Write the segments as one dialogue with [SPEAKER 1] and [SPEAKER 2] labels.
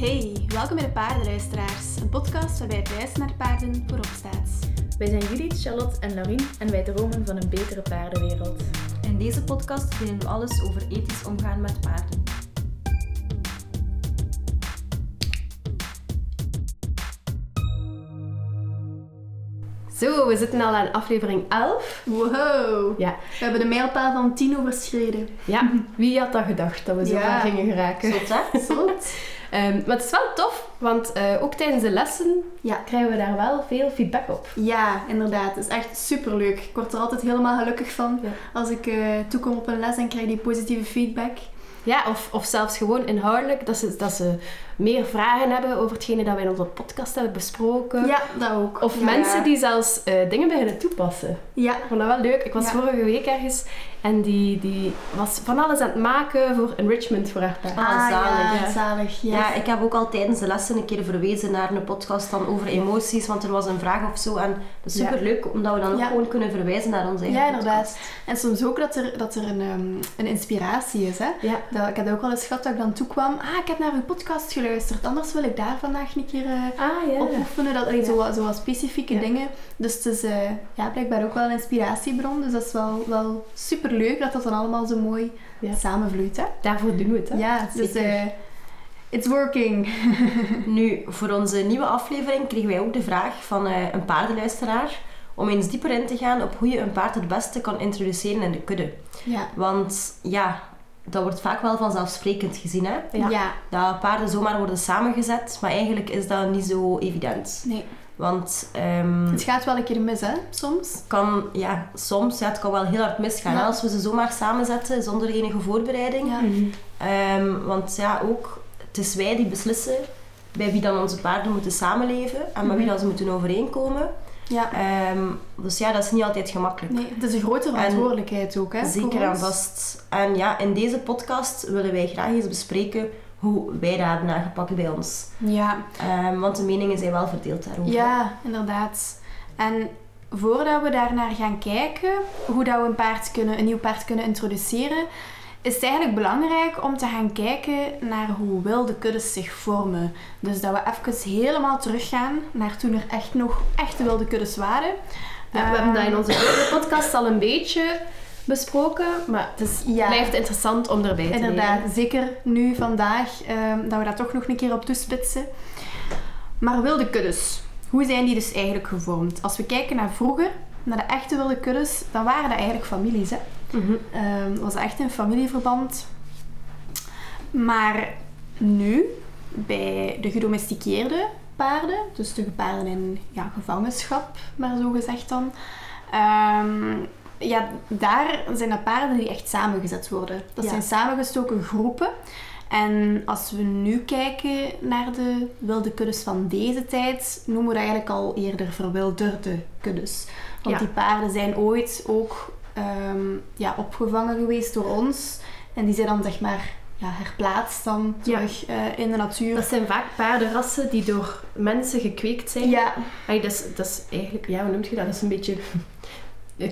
[SPEAKER 1] Hey, welkom bij de Paardenluisteraars, een podcast waarbij het luisteren naar paarden voorop staat.
[SPEAKER 2] Wij zijn Judith, Charlotte en Laurien en wij dromen van een betere paardenwereld.
[SPEAKER 3] In deze podcast delen we alles over ethisch omgaan met paarden.
[SPEAKER 2] Zo, we zitten al aan aflevering 11.
[SPEAKER 1] Wow,
[SPEAKER 2] Ja.
[SPEAKER 1] we hebben de mijlpaal van 10 overschreden.
[SPEAKER 2] ja, wie had dat gedacht dat we zo
[SPEAKER 1] Ja.
[SPEAKER 2] ver gingen geraken?
[SPEAKER 3] Zot, hè?
[SPEAKER 1] Zot.
[SPEAKER 2] Ehm, maar het is wel tof, want eh, ook tijdens de lessen
[SPEAKER 1] Ja.
[SPEAKER 2] krijgen we daar wel veel feedback op.
[SPEAKER 1] Ja, inderdaad. Het is echt superleuk. Ik word er altijd helemaal gelukkig van
[SPEAKER 2] Ja.
[SPEAKER 1] als ik eh, toekom op een les en krijg die positieve feedback.
[SPEAKER 2] Ja, of, of zelfs gewoon inhoudelijk, dat ze, dat ze meer vragen hebben over hetgene dat wij in onze podcast hebben besproken.
[SPEAKER 1] Ja, dat ook.
[SPEAKER 2] Of
[SPEAKER 1] Ja.
[SPEAKER 2] mensen die zelfs eh, dingen beginnen toepassen.
[SPEAKER 1] Ja,
[SPEAKER 2] Ik vond dat wel leuk. Ik was
[SPEAKER 1] Ja.
[SPEAKER 2] vorige week ergens en die, die was van alles aan het maken voor enrichment voor haar paard.
[SPEAKER 3] Ah, zalig,
[SPEAKER 1] ja,
[SPEAKER 2] ja.
[SPEAKER 1] zalig. Ja.
[SPEAKER 3] Ja, ik heb ook al tijdens de lessen een keer verwezen naar een podcast dan over emoties, want er was een vraag of zo. En dat is
[SPEAKER 2] Ja.
[SPEAKER 3] super leuk, omdat we dan ook
[SPEAKER 1] Ja.
[SPEAKER 3] gewoon kunnen verwijzen naar onze eigen
[SPEAKER 1] Ja, inderdaad.
[SPEAKER 3] podcast.
[SPEAKER 1] En soms ook dat er, dat er een, ehm, een inspiratie is. Hè?
[SPEAKER 2] Ja.
[SPEAKER 1] Dat, ik heb dat ook wel eens gehad dat ik dan toekwam. Ah, ik heb naar uw podcast geluisterd. Anders wil ik daar vandaag een keer eh,
[SPEAKER 2] Ah, ja.
[SPEAKER 1] oefenen. Dat, allee,
[SPEAKER 2] Ja.
[SPEAKER 1] zo, zo wat specifieke
[SPEAKER 2] Ja.
[SPEAKER 1] dingen. Dus het is eh, ja, blijkbaar ook wel een inspiratiebron. Dus dat is wel, wel super leuk dat dat dan allemaal zo mooi
[SPEAKER 2] Ja.
[SPEAKER 1] samenvloeit. Hè?
[SPEAKER 2] Daarvoor doen we het, hè?
[SPEAKER 1] Ja, dus eh, it's working.
[SPEAKER 3] Nu, voor onze nieuwe aflevering kregen wij ook de vraag van eh, een paardenluisteraar om eens dieper in te gaan op hoe je een paard het beste kan introduceren in de kudde.
[SPEAKER 1] Ja.
[SPEAKER 3] Want ja, dat wordt vaak wel vanzelfsprekend gezien, hè?
[SPEAKER 2] Ja.
[SPEAKER 1] ja.
[SPEAKER 3] Dat paarden zomaar worden samengezet, maar eigenlijk is dat niet zo evident.
[SPEAKER 1] Nee.
[SPEAKER 3] Want ehm,
[SPEAKER 1] Het gaat wel een keer mis, hè, soms.
[SPEAKER 3] kan, ja, soms, ja, het kan wel heel hard misgaan.
[SPEAKER 1] Ja.
[SPEAKER 3] Als we ze zomaar samenzetten zonder enige voorbereiding.
[SPEAKER 1] Ja.
[SPEAKER 2] Mhm.
[SPEAKER 3] Ehm, want ja, ook, het is wij die beslissen bij wie dan onze paarden moeten samenleven en met wie
[SPEAKER 1] Mhm.
[SPEAKER 3] dan ze moeten overeenkomen.
[SPEAKER 1] Ja.
[SPEAKER 3] Ehm, dus ja, dat is niet altijd gemakkelijk.
[SPEAKER 1] Nee, het is een grote verantwoordelijkheid ook, hè.
[SPEAKER 3] Zeker en vast. En ja, in deze podcast willen wij graag eens bespreken hoe wij dat hebben aangepakt bij ons.
[SPEAKER 1] Ja.
[SPEAKER 3] Ehm, want de meningen zijn wel verdeeld daarover.
[SPEAKER 1] Ja, inderdaad. En voordat we daar naar gaan kijken, hoe dat we een, paard kunnen, een nieuw paard kunnen introduceren, is het eigenlijk belangrijk om te gaan kijken naar hoe wilde kuddes zich vormen. Dus dat we even helemaal teruggaan naar toen er echt nog echte wilde kuddes waren.
[SPEAKER 2] Ja, we hebben dat in
[SPEAKER 1] Ehm,
[SPEAKER 2] onze vorige podcast al een beetje besproken, maar het is,
[SPEAKER 1] Ja.
[SPEAKER 2] blijft interessant om erbij te
[SPEAKER 1] Inderdaad,
[SPEAKER 2] nemen.
[SPEAKER 1] zeker nu vandaag, ehm, dat we daar toch nog een keer op toespitsen. Maar wilde kuddes, hoe zijn die dus eigenlijk gevormd? Als we kijken naar vroeger, naar de echte wilde kuddes, dan waren dat eigenlijk families. Hè? Het was echt een familieverband. Maar nu, bij de gedomesticeerde paarden, dus de paarden in ja, gevangenschap, maar zo gezegd dan, ehm, ja, daar zijn dat paarden die echt samengezet worden. Dat
[SPEAKER 2] Ja.
[SPEAKER 1] zijn samengestoken groepen. En als we nu kijken naar de wilde kuddes van deze tijd, noemen we dat eigenlijk al eerder verwilderde kuddes. Want
[SPEAKER 2] Ja.
[SPEAKER 1] die paarden zijn ooit ook ehm, ja, opgevangen geweest door ons. En die zijn dan zeg maar ja, herplaatst dan
[SPEAKER 2] Ja.
[SPEAKER 1] terug eh, in de natuur.
[SPEAKER 2] Dat zijn vaak paardenrassen die door mensen gekweekt zijn.
[SPEAKER 1] ja,
[SPEAKER 2] dat, is, dat is eigenlijk, ja, hoe noemt je dat? Dat is een beetje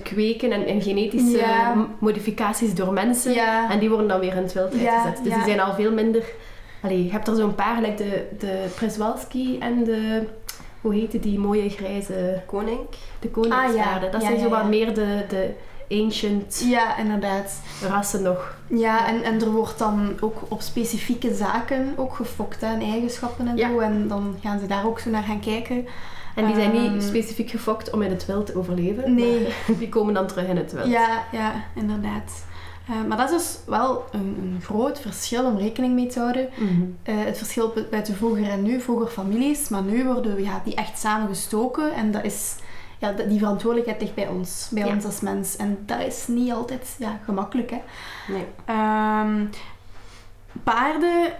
[SPEAKER 2] kweken en, en genetische
[SPEAKER 1] Ja.
[SPEAKER 2] modificaties door mensen.
[SPEAKER 1] ja,
[SPEAKER 2] En die worden dan weer in het wild uitgezet. Dus die zijn al veel minder... Allee, je hebt er zo'n paar, like de, de Przewalski en de... Hoe heette die mooie grijze...
[SPEAKER 3] Koning.
[SPEAKER 2] De koningspaarden.
[SPEAKER 1] Ah.
[SPEAKER 2] Dat zijn zo wat meer de, de ancient
[SPEAKER 1] ja, inderdaad.
[SPEAKER 2] rassen nog.
[SPEAKER 1] Ja, en, en er wordt dan ook op specifieke zaken ook gefokt, hè, en eigenschappen en
[SPEAKER 2] Ja.
[SPEAKER 1] zo. En dan gaan ze daar ook zo naar gaan kijken.
[SPEAKER 2] En die zijn
[SPEAKER 1] Ehm,
[SPEAKER 2] niet specifiek gefokt om in het wild te overleven.
[SPEAKER 1] Nee.
[SPEAKER 2] Die komen dan terug in het wild.
[SPEAKER 1] Ja, ja, inderdaad. Eh, maar dat is dus wel een, een groot verschil om rekening mee te houden.
[SPEAKER 2] Mhm.
[SPEAKER 1] Eh, het verschil buiten vroeger en nu, vroeger families, maar nu worden ja, die echt samengestoken en dat is, ja, die verantwoordelijkheid ligt bij ons, bij
[SPEAKER 2] Ja.
[SPEAKER 1] ons als mens. En dat is niet altijd ja, gemakkelijk. Hè.
[SPEAKER 3] Nee.
[SPEAKER 1] Ehm, paarden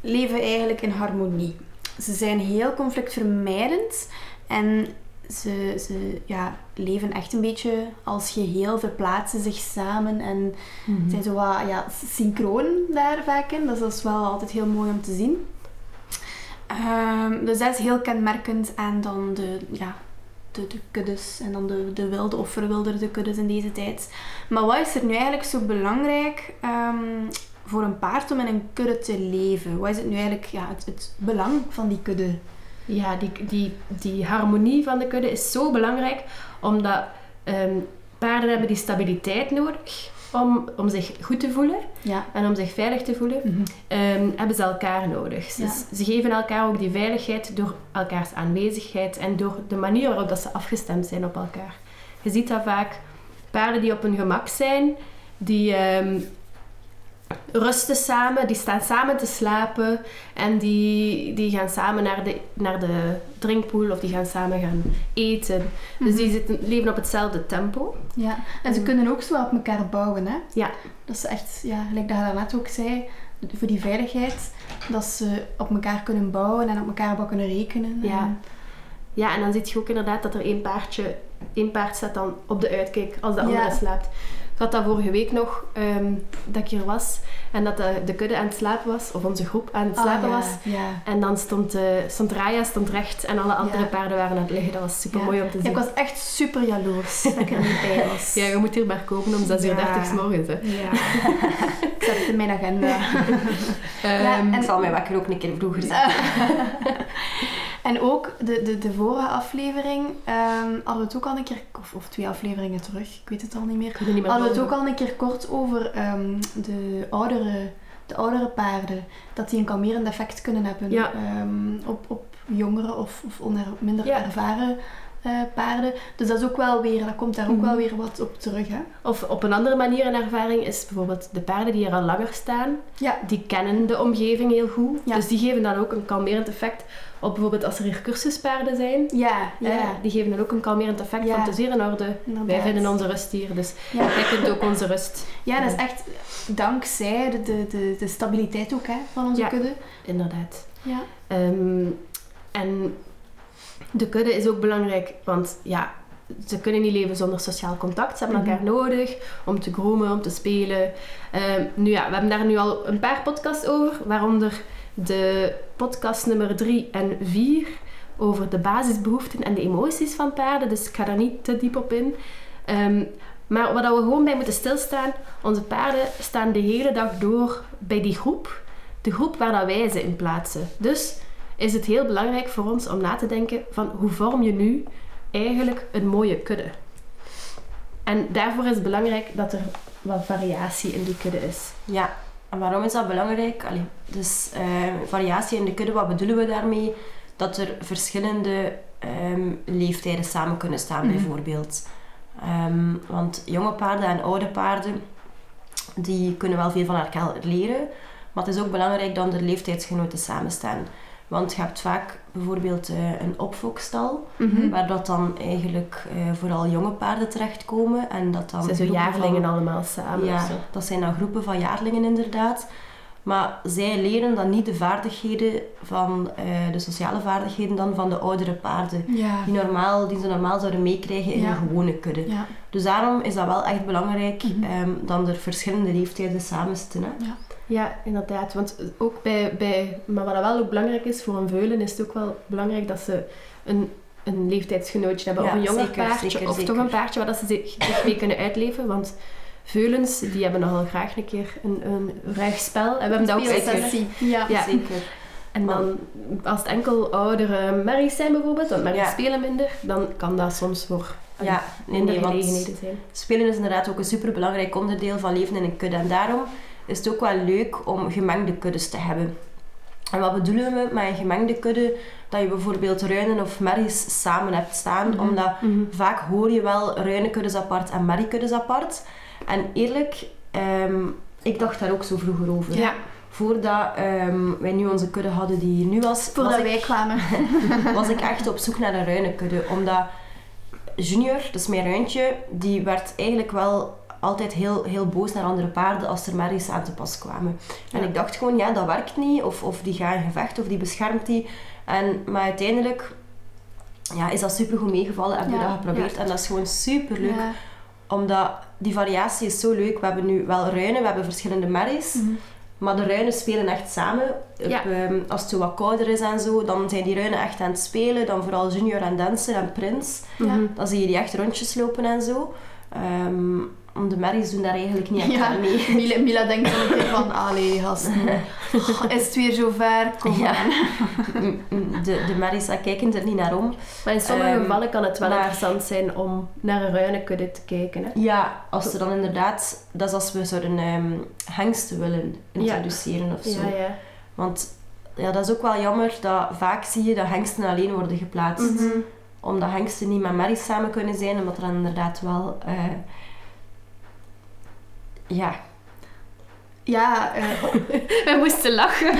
[SPEAKER 1] leven eigenlijk in harmonie. Ze zijn heel conflictvermijdend en ze, ze ja, leven echt een beetje als geheel, verplaatsen zich samen en
[SPEAKER 2] Mhm.
[SPEAKER 1] zijn zo wat ja, synchroon daar vaak in. Dus dat is wel altijd heel mooi om te zien. Ehm, dus dat is heel kenmerkend aan dan de, ja, de, de kuddes en dan de, de wilde of verwilderde kuddes in deze tijd. Maar wat is er nu eigenlijk zo belangrijk ehm, voor een paard om in een kudde te leven? Wat is het nu eigenlijk ja, het, het belang van die kudde?
[SPEAKER 2] Ja, die, die, die harmonie van de kudde is zo belangrijk, omdat ehm, paarden hebben die stabiliteit nodig om, om zich goed te voelen
[SPEAKER 1] Ja.
[SPEAKER 2] en om zich veilig te voelen. ehm, hebben ze elkaar nodig.
[SPEAKER 1] Ja.
[SPEAKER 2] Dus ze geven elkaar ook die veiligheid door elkaars aanwezigheid en door de manier waarop dat ze afgestemd zijn op elkaar. Je ziet dat vaak paarden die op hun gemak zijn, die ehm, rusten samen, die staan samen te slapen en die, die gaan samen naar de, naar de drinkpoel of die gaan samen gaan eten. Dus die zitten, leven op hetzelfde tempo.
[SPEAKER 1] Ja, en ze
[SPEAKER 2] Mm.
[SPEAKER 1] kunnen ook zo op elkaar bouwen, hè?
[SPEAKER 2] Ja.
[SPEAKER 1] Dat is echt, ja, gelijk dat je daarnet ook zei, voor die veiligheid, dat ze op elkaar kunnen bouwen en op elkaar kunnen rekenen.
[SPEAKER 2] Ja.
[SPEAKER 1] En-
[SPEAKER 2] Ja, en dan zie je ook inderdaad dat er één paardje, één paard staat dan op de uitkijk als de andere
[SPEAKER 1] Ja.
[SPEAKER 2] slaapt. Ik had dat vorige week nog, ehm, dat ik hier was en dat de, de kudde aan het slapen was, of onze groep aan het
[SPEAKER 1] Ah,
[SPEAKER 2] slapen
[SPEAKER 1] ja,
[SPEAKER 2] was.
[SPEAKER 1] Ja.
[SPEAKER 2] En dan stond, eh stond Raya stond recht en alle andere
[SPEAKER 1] Ja.
[SPEAKER 2] paarden waren aan het liggen. Dat was super mooi om te
[SPEAKER 1] Ja,
[SPEAKER 2] zien.
[SPEAKER 1] ik was echt super jaloers dat ik er niet bij was.
[SPEAKER 2] Ja, je moet hier maar komen om 6 uur
[SPEAKER 1] Ja.
[SPEAKER 2] 30 's morgens. Hè.
[SPEAKER 1] Ja. ik zet het in mijn agenda.
[SPEAKER 2] Ehm,
[SPEAKER 1] en-
[SPEAKER 3] Ik zal mijn wekker ook een keer vroeger zetten.
[SPEAKER 1] En ook de, de, de vorige aflevering ehm, hadden we het ook al een keer, of, of twee afleveringen terug, ik weet het al niet meer.
[SPEAKER 2] ik weet het niet meer
[SPEAKER 1] Hadden het ook al een keer kort over ehm, de, oudere, de oudere paarden. Dat die een kalmerend effect kunnen hebben
[SPEAKER 2] Ja.
[SPEAKER 1] ehm, op, op jongere of, of minder
[SPEAKER 2] Ja.
[SPEAKER 1] ervaren eh, paarden. Dus dat is ook wel weer, dat komt daar ook
[SPEAKER 2] Mhm.
[SPEAKER 1] wel weer wat op terug. Hè?
[SPEAKER 2] Of op een andere manier een ervaring is bijvoorbeeld de paarden die er al langer staan,
[SPEAKER 1] Ja.
[SPEAKER 2] die kennen de omgeving heel goed. Dus die geven dan ook een kalmerend effect op bijvoorbeeld als er hier cursuspaarden zijn.
[SPEAKER 1] Ja, ja.
[SPEAKER 2] hè, die geven dan ook een kalmerend effect
[SPEAKER 1] Ja.
[SPEAKER 2] van het is hier in orde. Wij vinden onze rust hier, dus
[SPEAKER 1] Ja.
[SPEAKER 2] jij ook onze rust.
[SPEAKER 1] Ja, dat is echt dankzij de, de, de, de stabiliteit ook hè, van onze kudde.
[SPEAKER 2] Inderdaad.
[SPEAKER 1] Ja.
[SPEAKER 2] Ehm, en de kudde is ook belangrijk, want ja, ze kunnen niet leven zonder sociaal contact. Ze hebben
[SPEAKER 1] Mhm.
[SPEAKER 2] elkaar nodig om te groemen, om te spelen. Ehm, nu ja, we hebben daar nu al een paar podcasts over, waaronder de podcast nummer 3 en 4 over de basisbehoeften en de emoties van paarden. Dus ik ga daar niet te diep op in. Ehm, maar wat we gewoon bij moeten stilstaan, onze paarden staan de hele dag door bij die groep. De groep waar dat wij ze in plaatsen. Dus is het heel belangrijk voor ons om na te denken van hoe vorm je nu eigenlijk een mooie kudde. En daarvoor is het belangrijk dat er wat variatie in die kudde is.
[SPEAKER 3] Ja, en waarom is dat belangrijk? Allee, dus eh, variatie in de kudde, wat bedoelen we daarmee? Dat er verschillende ehm, leeftijden samen kunnen staan,
[SPEAKER 1] Mhm.
[SPEAKER 3] bijvoorbeeld. Ehm, want jonge paarden en oude paarden, die kunnen wel veel van elkaar leren. Maar het is ook belangrijk dat er leeftijdsgenoten samen staan. Want je hebt vaak bijvoorbeeld eh, een opfokstal,
[SPEAKER 1] Mhm.
[SPEAKER 3] waar dat dan eigenlijk eh, vooral jonge paarden terechtkomen. En dat dan
[SPEAKER 2] Ze zijn zo
[SPEAKER 3] van-
[SPEAKER 2] jaarlingen allemaal samen.
[SPEAKER 3] ja, dat zijn dan groepen van jaarlingen inderdaad. Maar zij leren dan niet de vaardigheden van eh, de sociale vaardigheden dan van de oudere paarden.
[SPEAKER 1] Ja.
[SPEAKER 3] Die, normaal, die ze normaal zouden meekrijgen in
[SPEAKER 1] Ja.
[SPEAKER 3] een gewone kudde.
[SPEAKER 1] Ja.
[SPEAKER 3] Dus daarom is dat wel echt belangrijk ehm, dat er verschillende leeftijden samen zitten. Hè.
[SPEAKER 2] Ja, inderdaad. Want ook bij, bij... Maar wat wel ook belangrijk is voor een veulen, is het ook wel belangrijk dat ze een, een leeftijdsgenootje hebben.
[SPEAKER 3] Ja,
[SPEAKER 2] of een jonger
[SPEAKER 3] zeker,
[SPEAKER 2] paardje.
[SPEAKER 3] zeker,
[SPEAKER 2] of
[SPEAKER 3] zeker.
[SPEAKER 2] toch een paardje waar dat ze zich mee kunnen uitleven. Want veulens, die hebben nogal graag een keer een, een ruig spel. En we hebben dat ook
[SPEAKER 3] Zeker.
[SPEAKER 2] uitgezet.
[SPEAKER 1] Ja.
[SPEAKER 2] Ja.
[SPEAKER 3] Zeker.
[SPEAKER 2] En dan, als het enkel oudere merries zijn bijvoorbeeld, want merries
[SPEAKER 3] Ja.
[SPEAKER 2] spelen minder, dan kan dat soms voor
[SPEAKER 3] Ja,
[SPEAKER 2] minder
[SPEAKER 3] nee,
[SPEAKER 2] zijn.
[SPEAKER 3] spelen is inderdaad ook een superbelangrijk onderdeel van leven in een kudde. En daarom is het ook wel leuk om gemengde kuddes te hebben. En wat bedoelen we met een gemengde kudde? Dat je bijvoorbeeld ruinen of merries samen hebt staan.
[SPEAKER 1] Mhm.
[SPEAKER 3] Omdat
[SPEAKER 2] Mhm.
[SPEAKER 3] vaak hoor je wel ruinenkuddes apart en merriekuddes apart. En eerlijk, ehm, ik dacht daar ook zo vroeger over.
[SPEAKER 1] Ja.
[SPEAKER 3] Voordat ehm, wij nu onze kudde hadden die hier nu was,
[SPEAKER 1] Voordat
[SPEAKER 3] was,
[SPEAKER 1] wij
[SPEAKER 3] ik,
[SPEAKER 1] kwamen.
[SPEAKER 3] was ik echt op zoek naar een ruinenkudde. Omdat Junior, dus mijn ruintje, die werd eigenlijk wel altijd heel, heel boos naar andere paarden als er merries aan te pas kwamen. En
[SPEAKER 2] Ja.
[SPEAKER 3] ik dacht gewoon, ja, dat werkt niet. Of, of die gaan in gevecht, of die beschermt die. En, maar uiteindelijk ja, is dat super goed meegevallen. Hebben we
[SPEAKER 1] Ja,
[SPEAKER 3] dat geprobeerd. En dat is gewoon super leuk. Omdat die variatie is zo leuk. We hebben nu wel ruinen, we hebben verschillende merries.
[SPEAKER 1] Mhm.
[SPEAKER 3] Maar de ruinen spelen echt samen. Op, ehm, als het zo wat kouder is en zo, dan zijn die ruinen echt aan het spelen. Dan vooral Junior en Dancer en Prins.
[SPEAKER 1] Ja.
[SPEAKER 3] Dan zie je die echt rondjes lopen en zo. Ehm, de merries doen daar eigenlijk niet echt
[SPEAKER 1] Ja.
[SPEAKER 3] aan mee.
[SPEAKER 1] Mila, Mila denkt dan een keer van, allee gasten, oh, is het weer zover? Kom
[SPEAKER 3] Ja.
[SPEAKER 1] aan.
[SPEAKER 3] Mm, mm, De, de merries, kijken er niet naar om.
[SPEAKER 2] Maar in sommige
[SPEAKER 3] Ehm,
[SPEAKER 2] gevallen kan het wel
[SPEAKER 3] maar-
[SPEAKER 2] interessant zijn om naar een ruinenkudde te kijken. Hè?
[SPEAKER 3] Ja, als er dan inderdaad... Dat is als we zo'n ehm hengsten willen introduceren of zo.
[SPEAKER 2] Ja, ja.
[SPEAKER 3] Want ja, dat is ook wel jammer dat vaak zie je dat hengsten alleen worden geplaatst.
[SPEAKER 2] Mhm.
[SPEAKER 3] Omdat hengsten niet met merries samen kunnen zijn, omdat er dan inderdaad wel... eh, ja,
[SPEAKER 1] Ja, eh,
[SPEAKER 2] Wij moesten lachen.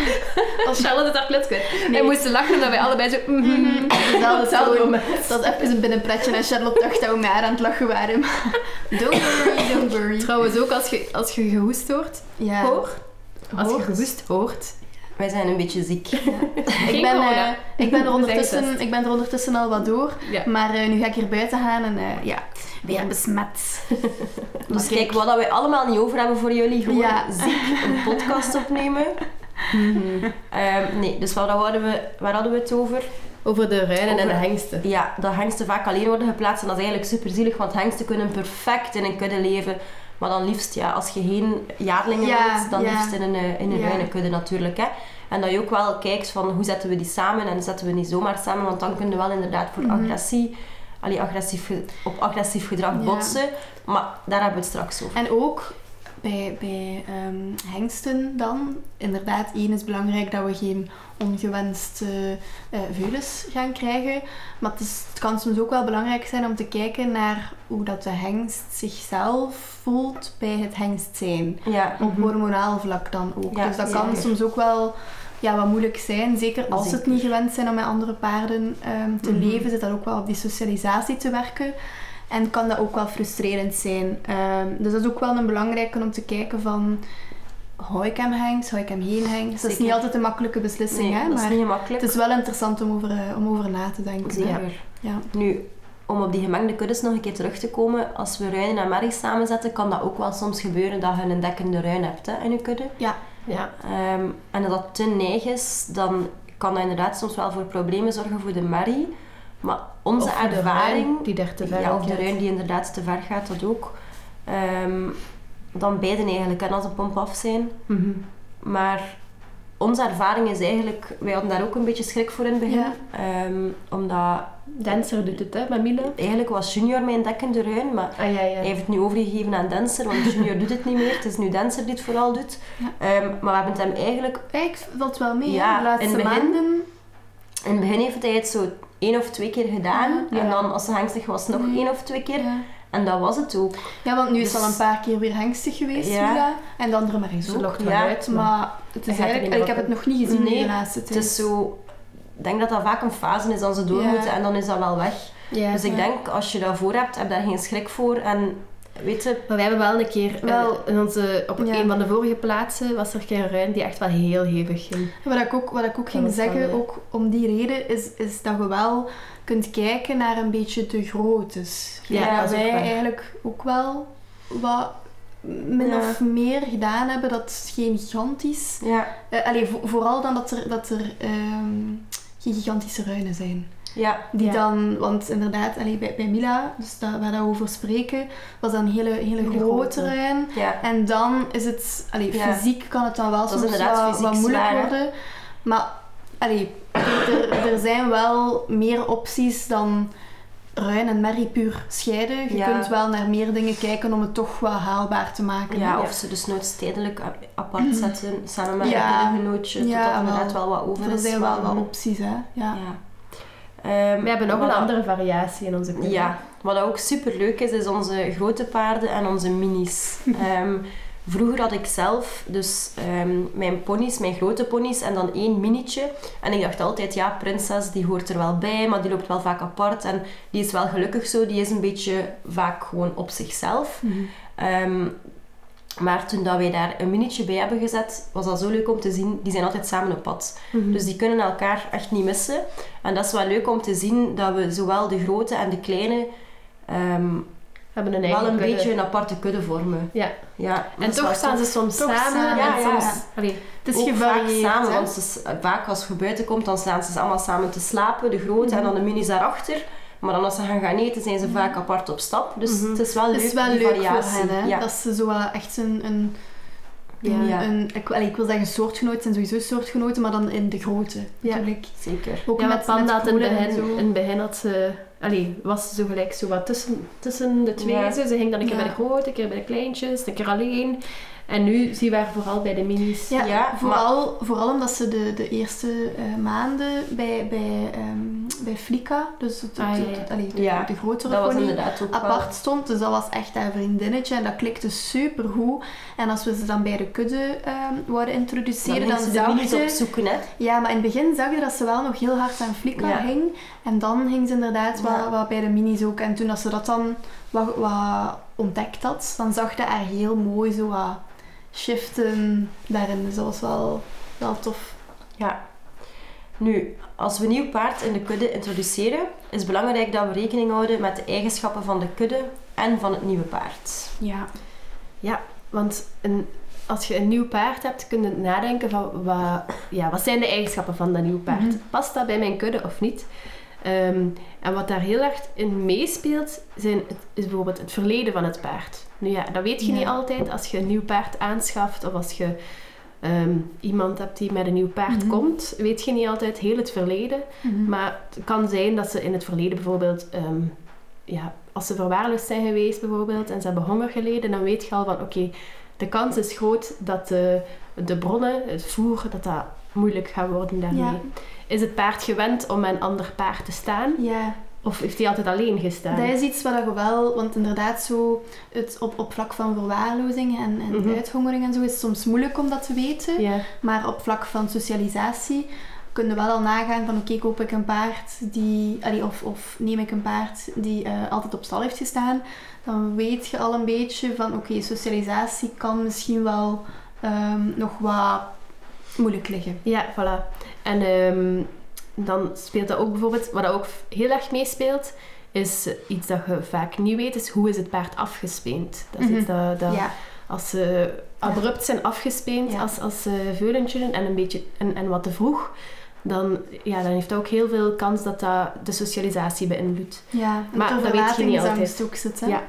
[SPEAKER 2] Als Charlotte het haar klets kwijt. Wij moesten lachen omdat wij allebei zo... mhm.
[SPEAKER 1] mhm,
[SPEAKER 2] Op
[SPEAKER 1] hetzelfde
[SPEAKER 2] moment.
[SPEAKER 1] Dat even een binnenpretje en Charlotte dacht dat we met haar aan het lachen waren. maar Don't worry, don't worry.
[SPEAKER 2] Trouwens ook als je, als je gehoest hoort.
[SPEAKER 1] Ja.
[SPEAKER 2] Hoor. Als je gehoest hoort.
[SPEAKER 3] Wij zijn een beetje ziek.
[SPEAKER 1] Ik ben, eh, ik, ben er
[SPEAKER 2] We
[SPEAKER 1] ondertussen, ik ben er ondertussen al wat door.
[SPEAKER 2] Ja.
[SPEAKER 1] Maar eh, nu ga ik hier buiten gaan en eh, ja, weer besmet.
[SPEAKER 3] Dus kijk, wat dat wij allemaal niet over hebben voor jullie, gewoon
[SPEAKER 1] Ja.
[SPEAKER 3] ziek een podcast opnemen. Ehm, nee, dus waar, hadden we, waar hadden we het over?
[SPEAKER 2] Over de ruinen en de hengsten.
[SPEAKER 3] Ja, dat hengsten vaak alleen worden geplaatst en dat is eigenlijk super zielig, want hengsten kunnen perfect in een kudde leven. Maar dan liefst, ja, als je geen jaarlingen
[SPEAKER 1] Ja,
[SPEAKER 3] wilt, dan
[SPEAKER 1] ja.
[SPEAKER 3] liefst in een, eh, in een
[SPEAKER 1] Ja.
[SPEAKER 3] ruinenkudde natuurlijk. Hè. En dat je ook wel kijkt van hoe zetten we die samen en zetten we die zomaar samen, want dan kun je wel inderdaad voor
[SPEAKER 1] Mhm.
[SPEAKER 3] agressie, allee, agressief, op agressief gedrag botsen. Maar daar hebben we het straks over.
[SPEAKER 1] En ook bij, bij ehm, hengsten dan, inderdaad, één is belangrijk dat we geen ongewenste veulens gaan krijgen. Maar het, is, het kan soms ook wel belangrijk zijn om te kijken naar hoe dat de hengst zichzelf voelt bij het hengst zijn.
[SPEAKER 3] Ja,
[SPEAKER 1] Op
[SPEAKER 2] Mhm.
[SPEAKER 1] hormonaal vlak dan ook.
[SPEAKER 3] Ja,
[SPEAKER 1] dus dat kan
[SPEAKER 3] zeker.
[SPEAKER 1] soms ook wel ja, wat moeilijk zijn. Zeker als ze het niet gewend zijn om met andere paarden ehm, te
[SPEAKER 2] Mhm.
[SPEAKER 1] leven, zit dat ook wel op die socialisatie te werken. En kan dat ook wel frustrerend zijn. Ehm, dus dat is ook wel een belangrijke om te kijken van... Hou ik hem hengst, hou ik hem geen hengst? Dat is niet altijd een makkelijke beslissing,
[SPEAKER 3] nee,
[SPEAKER 1] hè?
[SPEAKER 3] dat is
[SPEAKER 1] maar het is wel interessant om over, eh, om over na te denken.
[SPEAKER 3] Zeker.
[SPEAKER 1] Ja.
[SPEAKER 3] Nu, om op die gemengde kuddes nog een keer terug te komen, als we ruinen en merries samenzetten, kan dat ook wel soms gebeuren dat je een dekkende ruin hebt hè, in je kudde.
[SPEAKER 2] Ja.
[SPEAKER 3] Ehm, en als dat te neig is, dan kan dat inderdaad soms wel voor problemen zorgen voor de merrie. Maar onze
[SPEAKER 2] Of
[SPEAKER 3] ervaring...
[SPEAKER 2] die daar te ver
[SPEAKER 3] ja, of de ruin die inderdaad te ver gaat, dat ook. Ehm, dan beiden eigenlijk, en als een pomp af zijn.
[SPEAKER 2] Mhm.
[SPEAKER 3] Maar onze ervaring is eigenlijk... Wij hadden daar ook een beetje schrik voor in het begin.
[SPEAKER 1] Ja.
[SPEAKER 3] Ehm, omdat
[SPEAKER 2] Dancer doet het, hè, met Mila.
[SPEAKER 3] eigenlijk was Junior mijn dekkende ruin, maar
[SPEAKER 2] Ah, ja, ja.
[SPEAKER 3] hij heeft het nu overgegeven aan Dancer, want Junior doet het niet meer. Het is nu Dancer die het vooral doet. Ehm, maar we hebben het hem eigenlijk...
[SPEAKER 1] Kijk, valt wel mee. De laatste
[SPEAKER 3] in het begin-
[SPEAKER 1] maanden.
[SPEAKER 3] In het begin heeft hij het zo één of twee keer gedaan.
[SPEAKER 1] Ja.
[SPEAKER 3] En dan, als hij angstig was, nog
[SPEAKER 1] Nee.
[SPEAKER 3] één of twee keer.
[SPEAKER 1] Ja.
[SPEAKER 3] En dat was het ook.
[SPEAKER 1] ja, want nu is
[SPEAKER 3] Dus-
[SPEAKER 1] het al een paar keer weer hengstig geweest,
[SPEAKER 3] Ja.
[SPEAKER 1] Mila. En de andere Maries
[SPEAKER 2] Ze
[SPEAKER 1] ook.
[SPEAKER 2] lokt wel
[SPEAKER 3] Ja,
[SPEAKER 2] uit, maar...
[SPEAKER 1] Maar het is eigenlijk... Ik heb het nog niet gezien
[SPEAKER 3] Nee,
[SPEAKER 1] de laatste tijd.
[SPEAKER 3] Het is zo... Ik denk dat dat vaak een fase is dat ze door moeten en dan is dat wel weg. Dus ik denk, als je dat voor hebt, heb daar geen schrik voor. En weet je,
[SPEAKER 2] Maar we hebben wel een keer,
[SPEAKER 1] Wel-
[SPEAKER 2] wel, in onze, op
[SPEAKER 1] Ja.
[SPEAKER 2] een van de vorige plaatsen was er een ruin die echt wel heel hevig ging.
[SPEAKER 1] Wat ik ook, wat ik ook ging zeggen,
[SPEAKER 2] eh,
[SPEAKER 1] ook om die reden, is, is dat je wel kunt kijken naar een beetje de groottes.
[SPEAKER 2] Ja,
[SPEAKER 1] Ja,
[SPEAKER 2] dat
[SPEAKER 1] wij eigenlijk ook wel wat min
[SPEAKER 3] Ja.
[SPEAKER 1] of meer gedaan hebben. Dat is geen gigantisch...
[SPEAKER 3] ja,
[SPEAKER 1] eh allee, vo- vooral dan dat er, dat er ehm, geen gigantische ruinen zijn.
[SPEAKER 3] Ja,
[SPEAKER 1] Die
[SPEAKER 2] Ja.
[SPEAKER 1] dan, want inderdaad, allee, bij, bij Mila, dus dat, waar we over spreken, was dat een hele, hele,
[SPEAKER 2] Hele
[SPEAKER 1] grote ruin.
[SPEAKER 3] ja.
[SPEAKER 1] En dan is het, allee,
[SPEAKER 3] Ja.
[SPEAKER 1] fysiek kan het dan wel soms wat,
[SPEAKER 3] fysiek
[SPEAKER 1] wat moeilijk
[SPEAKER 3] zwaar,
[SPEAKER 1] worden. Maar allee, er, er zijn wel meer opties dan ruin en merrie puur scheiden. Je
[SPEAKER 3] Ja.
[SPEAKER 1] kunt wel naar meer dingen kijken om het toch wel haalbaar te maken.
[SPEAKER 3] Ja, of ze dus nooit stedelijk apart zetten, samen met
[SPEAKER 1] Ja.
[SPEAKER 3] een genootje,
[SPEAKER 1] Ja,
[SPEAKER 3] tot dat inderdaad
[SPEAKER 1] wel.
[SPEAKER 3] wat over
[SPEAKER 1] er
[SPEAKER 3] is.
[SPEAKER 1] zijn wel wat opties, hè. Ja.
[SPEAKER 3] Ehm,
[SPEAKER 2] We hebben nog een andere variatie in onze kudde.
[SPEAKER 3] Ja, wat ook super leuk is, is onze grote paarden en onze minis. Ehm, vroeger had ik zelf dus ehm, mijn ponies, mijn grote ponies en dan één minietje. En ik dacht altijd, ja, prinses die hoort er wel bij, maar die loopt wel vaak apart. En die is wel gelukkig zo, die is een beetje vaak gewoon op zichzelf.
[SPEAKER 1] Mhm.
[SPEAKER 3] Maar toen dat wij daar een minietje bij hebben gezet, was dat zo leuk om te zien. Die zijn altijd samen op pad.
[SPEAKER 2] Mhm.
[SPEAKER 3] Dus die kunnen elkaar echt niet missen. En dat is wel leuk om te zien dat we zowel de grote en de kleine ehm,
[SPEAKER 2] hebben een
[SPEAKER 3] wel een
[SPEAKER 2] kudde.
[SPEAKER 3] beetje een aparte kudde vormen.
[SPEAKER 2] Ja.
[SPEAKER 3] Ja,
[SPEAKER 2] En toch staan ze soms samen.
[SPEAKER 1] samen,
[SPEAKER 3] ja,
[SPEAKER 2] en
[SPEAKER 3] ja.
[SPEAKER 2] Allee,
[SPEAKER 1] Het is
[SPEAKER 3] vaak samen, want ze, vaak als je buiten komt, dan staan ze allemaal samen te slapen, de grote
[SPEAKER 1] Mhm.
[SPEAKER 3] en dan de minis daarachter. Maar dan als ze gaan gaan eten, zijn ze vaak apart op stap. Dus
[SPEAKER 2] Mhm.
[SPEAKER 3] het is wel
[SPEAKER 1] Het
[SPEAKER 3] leuk,
[SPEAKER 1] is wel
[SPEAKER 3] die
[SPEAKER 1] leuk
[SPEAKER 3] variatie.
[SPEAKER 1] voor hen, hè?
[SPEAKER 3] Ja.
[SPEAKER 1] Dat ze zo wel echt een... een
[SPEAKER 2] Ja.
[SPEAKER 1] een,
[SPEAKER 3] Ja.
[SPEAKER 1] een- ik, allee, ik wil zeggen soortgenoten, zijn sowieso soortgenoten, maar dan in de grootte
[SPEAKER 2] Ja.
[SPEAKER 1] natuurlijk.
[SPEAKER 3] Zeker.
[SPEAKER 1] Ook
[SPEAKER 2] ja,
[SPEAKER 1] met,
[SPEAKER 2] Panda in het in het begin had ze... Allee, was ze zo gelijk zo wat tussen, tussen de twee. Ze ging dan een keer
[SPEAKER 1] Ja.
[SPEAKER 2] bij de grote, een keer bij de kleintjes, een keer alleen. En nu zien we haar vooral bij de minis.
[SPEAKER 1] Ja,
[SPEAKER 3] Ja,
[SPEAKER 1] vooral, vooral omdat ze de, de eerste eh, maanden bij, bij, ehm, bij Flika, dus het,
[SPEAKER 2] Ah,
[SPEAKER 1] het-
[SPEAKER 2] ja.
[SPEAKER 1] het- allee, de,
[SPEAKER 3] Ja,
[SPEAKER 1] de grotere
[SPEAKER 3] Dat
[SPEAKER 1] pony,
[SPEAKER 3] wel-
[SPEAKER 1] apart stond. Dus dat was echt haar vriendinnetje en dat klikte super goed. En als we ze dan bij de kudde ehm wouden
[SPEAKER 3] Dan
[SPEAKER 1] introduceren, dan,
[SPEAKER 3] ze de
[SPEAKER 1] zag
[SPEAKER 3] minis
[SPEAKER 1] je...
[SPEAKER 3] opzoeken, hè.
[SPEAKER 1] Ja, maar in het begin zag je dat ze wel nog heel hard aan Flika
[SPEAKER 3] Ja.
[SPEAKER 1] hing. En dan ging ze inderdaad
[SPEAKER 3] Ja.
[SPEAKER 1] wat, wat bij de minis ook. En toen als ze dat dan wat, wat ontdekt had, dan zag je haar heel mooi zo wat shiften daarin. Dus dat was wel, wel tof.
[SPEAKER 3] Ja. Nu, als we een nieuw paard in de kudde introduceren, is het belangrijk dat we rekening houden met de eigenschappen van de kudde en van het nieuwe paard.
[SPEAKER 1] Ja.
[SPEAKER 2] Want een, als je een nieuw paard hebt, kun je nadenken van wat, ja, wat zijn de eigenschappen van dat nieuw paard?
[SPEAKER 1] Mhm.
[SPEAKER 2] Past dat bij mijn kudde of niet? Ehm, en wat daar heel erg in meespeelt, zijn het, is bijvoorbeeld het verleden van het paard. Nu ja, dat weet je
[SPEAKER 1] Ja.
[SPEAKER 2] niet altijd als je een nieuw paard aanschaft of als je ehm, iemand hebt die met een nieuw paard
[SPEAKER 1] Mhm.
[SPEAKER 2] komt, weet je niet altijd heel het verleden.
[SPEAKER 1] Mhm.
[SPEAKER 2] Maar het kan zijn dat ze in het verleden bijvoorbeeld, ehm, ja, als ze verwaarloosd zijn geweest bijvoorbeeld en ze hebben honger geleden, dan weet je al van oké, de kans is groot dat de, de bronnen, het voer, dat dat moeilijk gaat worden daarmee.
[SPEAKER 1] Ja.
[SPEAKER 2] Is het paard gewend om met een ander paard te staan?
[SPEAKER 1] ja,
[SPEAKER 2] Of heeft hij altijd alleen gestaan?
[SPEAKER 1] dat is iets wat je wel, want inderdaad zo, het op, op vlak van verwaarlozing en, en
[SPEAKER 2] Mhm.
[SPEAKER 1] uithongering en zo is het soms moeilijk om dat te weten.
[SPEAKER 2] Ja,
[SPEAKER 1] Maar op vlak van socialisatie kun je wel al nagaan van oké, koop ik een paard die, allee, of, of neem ik een paard die eh, altijd op stal heeft gestaan, dan weet je al een beetje van oké, socialisatie kan misschien wel ehm, nog wat moeilijk liggen.
[SPEAKER 2] ja voilà. En ehm, dan speelt dat ook bijvoorbeeld, wat dat ook heel erg meespeelt, is iets dat je vaak niet weet, is hoe is het paard afgespeend. Dat is
[SPEAKER 1] Mhm.
[SPEAKER 2] iets dat, dat
[SPEAKER 1] Ja,
[SPEAKER 2] als ze abrupt zijn afgespeend
[SPEAKER 1] Ja.
[SPEAKER 2] als, als ze veulentje en een beetje en, en wat te vroeg, dan, ja, dan heeft dat ook heel veel kans dat dat de socialisatie beïnvloedt.
[SPEAKER 1] ja.
[SPEAKER 2] Maar dat weet je niet altijd.
[SPEAKER 1] ook zit, hè?
[SPEAKER 2] Ja.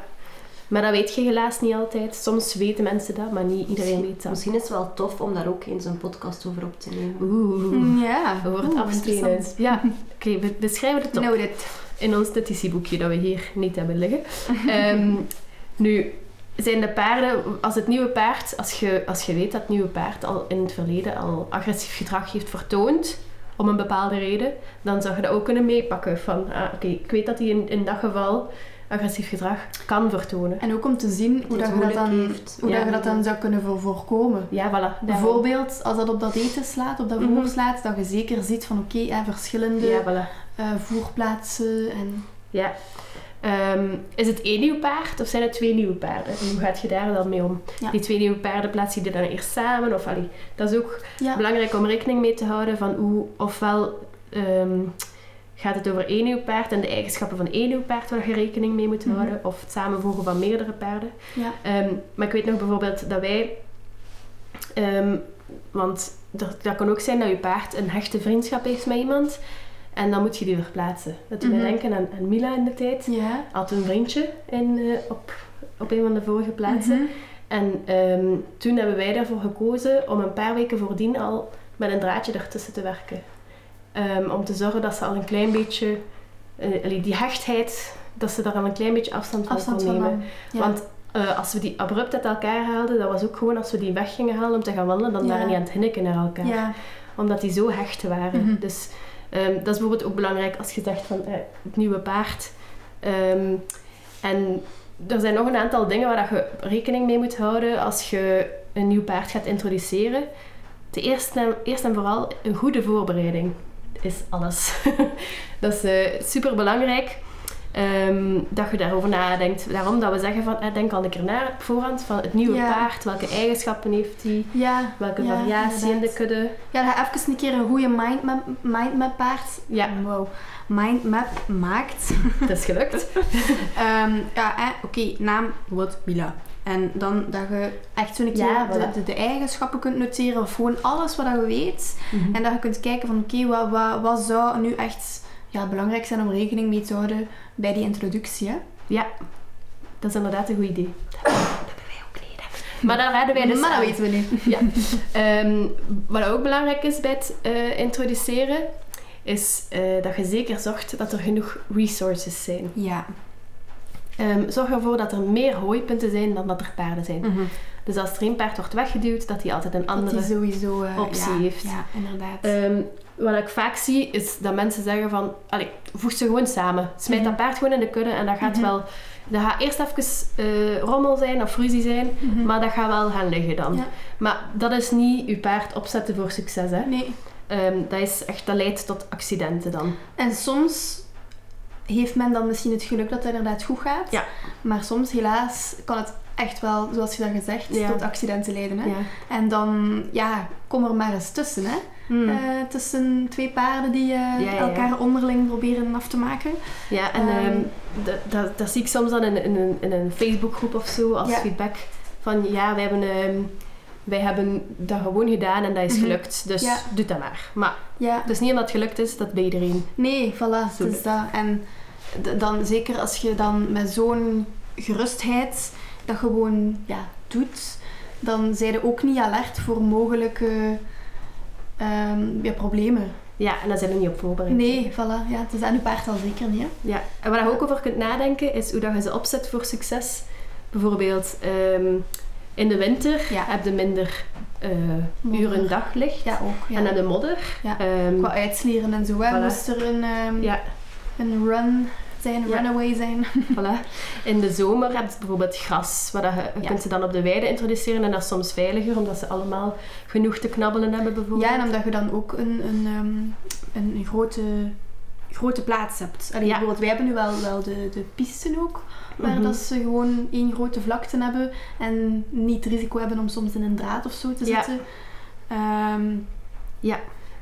[SPEAKER 2] Maar dat weet je helaas niet altijd. Soms weten mensen dat, maar niet iedereen weet dat.
[SPEAKER 3] Misschien is het wel tof om daar ook eens een podcast over op te nemen.
[SPEAKER 2] Oeh,
[SPEAKER 1] Ja,
[SPEAKER 2] over het
[SPEAKER 1] Oeh,
[SPEAKER 2] afspelen.
[SPEAKER 1] interessant.
[SPEAKER 2] Ja, oké, we beschrijven het op
[SPEAKER 1] Noted.
[SPEAKER 2] in ons notitieboekje dat we hier niet hebben liggen. Ehm, nu, zijn de paarden, als het nieuwe paard, als je, als je weet dat het nieuwe paard al in het verleden al agressief gedrag heeft vertoond, om een bepaalde reden, dan zou je dat ook kunnen meepakken van, ah, oké, ik weet dat hij in, in dat geval agressief gedrag kan vertonen.
[SPEAKER 1] En ook om te zien hoe, dat je, dat dan, hoe
[SPEAKER 2] Ja.
[SPEAKER 1] dat je dat dan zou kunnen voor- voorkomen.
[SPEAKER 2] Ja, voilà.
[SPEAKER 1] Bijvoorbeeld als dat op dat eten slaat, op dat
[SPEAKER 2] Mhm.
[SPEAKER 1] voer slaat, dat je zeker ziet van oké, ja, verschillende
[SPEAKER 2] Ja, voilà.
[SPEAKER 1] eh, voerplaatsen en...
[SPEAKER 2] Ja. Ehm, is het één nieuw paard of zijn het twee nieuwe paarden? En hoe gaat je daar dan mee om?
[SPEAKER 1] Ja.
[SPEAKER 2] Die twee nieuwe paarden plaats je die dan eerst samen? Of, allee, dat is ook
[SPEAKER 1] Ja,
[SPEAKER 2] belangrijk om rekening mee te houden van hoe, ofwel ehm, gaat het over één nieuw paard en de eigenschappen van één nieuw paard waar je rekening mee moet
[SPEAKER 1] Mhm.
[SPEAKER 2] houden, of het samenvoegen van meerdere paarden.
[SPEAKER 1] ja.
[SPEAKER 2] Ehm, maar ik weet nog bijvoorbeeld dat wij, ehm, want dat, dat kan ook zijn dat je paard een hechte vriendschap heeft met iemand en dan moet je die verplaatsen. Dat doet
[SPEAKER 1] Mhm.
[SPEAKER 2] mij denken aan, aan Mila in de tijd.
[SPEAKER 1] Ja.
[SPEAKER 2] Had een vriendje in, eh, op, op een van de vorige plaatsen.
[SPEAKER 1] Mhm.
[SPEAKER 2] En ehm, toen hebben wij daarvoor gekozen om een paar weken voordien al met een draadje ertussen te werken. Ehm, om te zorgen dat ze al een klein beetje, eh, die hechtheid, dat ze daar al een klein beetje afstand van
[SPEAKER 1] Afstand
[SPEAKER 2] kon nemen.
[SPEAKER 1] Ja.
[SPEAKER 2] Want eh, als we die abrupt uit elkaar haalden, dat was ook gewoon als we die weg gingen halen om te gaan wandelen, dan
[SPEAKER 1] Ja.
[SPEAKER 2] waren die aan het hinniken naar elkaar.
[SPEAKER 1] ja.
[SPEAKER 2] Omdat die zo hecht waren.
[SPEAKER 1] Mhm.
[SPEAKER 2] Dus ehm, dat is bijvoorbeeld ook belangrijk als je zegt van eh, het nieuwe paard. Ehm, en er zijn nog een aantal dingen waar dat je rekening mee moet houden als je een nieuw paard gaat introduceren. Ten eerste, eerst en vooral een goede voorbereiding is alles. dat is super belangrijk. dat je daarover nadenkt. Daarom dat we zeggen van eh, denk al een keer na op voorhand van het nieuwe
[SPEAKER 1] Ja.
[SPEAKER 2] paard. Welke eigenschappen heeft hij?
[SPEAKER 1] Ja.
[SPEAKER 2] Welke
[SPEAKER 1] Ja,
[SPEAKER 2] variatie in de kudde?
[SPEAKER 1] Ja, dat je even een keer een goede mindmap, mindmap paard...
[SPEAKER 2] Ja.
[SPEAKER 1] Wow. Mindmap maakt.
[SPEAKER 2] Dat is gelukt.
[SPEAKER 1] Ehm, ja, eh, oké, naam, wat Mila. En dan dat je echt zo'n keer
[SPEAKER 2] Ja,
[SPEAKER 1] de,
[SPEAKER 2] voilà.
[SPEAKER 1] de, de eigenschappen kunt noteren of gewoon alles wat je weet.
[SPEAKER 2] Mhm.
[SPEAKER 1] En dat je kunt kijken van oké, wat, wat, wat zou nu echt ja, belangrijk zijn om rekening mee te houden bij die introductie. Hè?
[SPEAKER 2] Ja, dat is inderdaad een goed idee. Dat hebben wij ook. Maar dan raden wij dus
[SPEAKER 1] maar dat weten we niet.
[SPEAKER 2] Ja. Ehm, wat ook belangrijk is bij het eh, introduceren, is eh, dat je zeker zorgt dat er genoeg resources zijn.
[SPEAKER 1] Ja.
[SPEAKER 2] Ehm, zorg ervoor dat er meer hooipunten zijn dan dat er paarden zijn.
[SPEAKER 1] Mhm.
[SPEAKER 2] Dus als er één paard wordt weggeduwd, dat hij altijd een
[SPEAKER 1] Dat
[SPEAKER 2] andere...
[SPEAKER 1] sowieso eh,
[SPEAKER 2] optie
[SPEAKER 1] ja,
[SPEAKER 2] heeft.
[SPEAKER 1] Ja, inderdaad.
[SPEAKER 2] Ehm, wat ik vaak zie, is dat mensen zeggen van... Allee, voeg ze gewoon samen. Smijt dat
[SPEAKER 1] Mhm.
[SPEAKER 2] paard gewoon in de kudde en dat gaat
[SPEAKER 1] Mhm.
[SPEAKER 2] wel... Dat gaat eerst even eh, rommel zijn of ruzie zijn, maar dat gaat wel gaan liggen dan.
[SPEAKER 1] Ja.
[SPEAKER 2] Maar dat is niet uw paard opzetten voor succes, hè.
[SPEAKER 1] Nee.
[SPEAKER 2] Ehm, dat, is echt, dat leidt tot accidenten dan.
[SPEAKER 1] En soms heeft men dan misschien het geluk dat het inderdaad goed gaat.
[SPEAKER 2] Ja.
[SPEAKER 1] Maar soms, helaas, kan het echt wel, zoals je dat gezegd,
[SPEAKER 2] Ja.
[SPEAKER 1] tot accidenten leiden. Hè?
[SPEAKER 2] Ja.
[SPEAKER 1] En dan, ja, kom er maar eens tussen. Hè?
[SPEAKER 2] Hmm.
[SPEAKER 1] Eh, tussen twee paarden die eh,
[SPEAKER 2] ja,
[SPEAKER 1] elkaar onderling proberen af te maken.
[SPEAKER 2] Ja, en
[SPEAKER 1] Ehm.
[SPEAKER 2] ehm, dat, dat, dat zie ik soms dan in, in, een, in een Facebookgroep of zo als feedback. Van ja, wij hebben, ehm, wij hebben dat gewoon gedaan en dat is
[SPEAKER 1] Mhm.
[SPEAKER 2] gelukt. Dus doe dat maar. Maar
[SPEAKER 1] Ja,
[SPEAKER 2] het is niet omdat het gelukt is, dat bij iedereen.
[SPEAKER 1] nee, voilà.
[SPEAKER 2] Zo.
[SPEAKER 1] is dat. En dan, zeker als je dan met zo'n gerustheid dat gewoon ja, doet, dan zijn je ook niet alert voor mogelijke ehm, ja, problemen.
[SPEAKER 2] Ja, en daar zijn we niet op voorbereid.
[SPEAKER 1] Nee, voilà. Ja, het is aan je paard al zeker niet. Hè?
[SPEAKER 2] Ja. En waar je ook over kunt nadenken, is hoe dat je ze opzet voor succes. Bijvoorbeeld ehm, in de winter
[SPEAKER 1] Ja.
[SPEAKER 2] heb je minder
[SPEAKER 1] Modder.
[SPEAKER 2] uren daglicht.
[SPEAKER 1] Ja, ook. Ja.
[SPEAKER 2] En aan de modder.
[SPEAKER 1] Ja.
[SPEAKER 2] Ehm,
[SPEAKER 1] Qua uitslieren en zo. Hè.
[SPEAKER 2] Voilà.
[SPEAKER 1] Moest er een,
[SPEAKER 2] ja,
[SPEAKER 1] een run zijn,
[SPEAKER 2] Ja.
[SPEAKER 1] runaway zijn.
[SPEAKER 2] Voilà. In de zomer heb je bijvoorbeeld gras, waar dat je, je
[SPEAKER 1] Ja.
[SPEAKER 2] kunt ze dan op de weide introduceren en dat is soms veiliger, omdat ze allemaal genoeg te knabbelen hebben bijvoorbeeld.
[SPEAKER 1] Ja, en omdat je dan ook een, een, ehm, een grote, grote plaats hebt. Allee,
[SPEAKER 2] Ja.
[SPEAKER 1] Bijvoorbeeld, wij hebben nu wel, wel de, de pisten ook, waar
[SPEAKER 2] Mhm.
[SPEAKER 1] dat ze gewoon één grote vlakte hebben en niet het risico hebben om soms in een draad of zo te
[SPEAKER 2] Ja.
[SPEAKER 1] zitten. Ehm,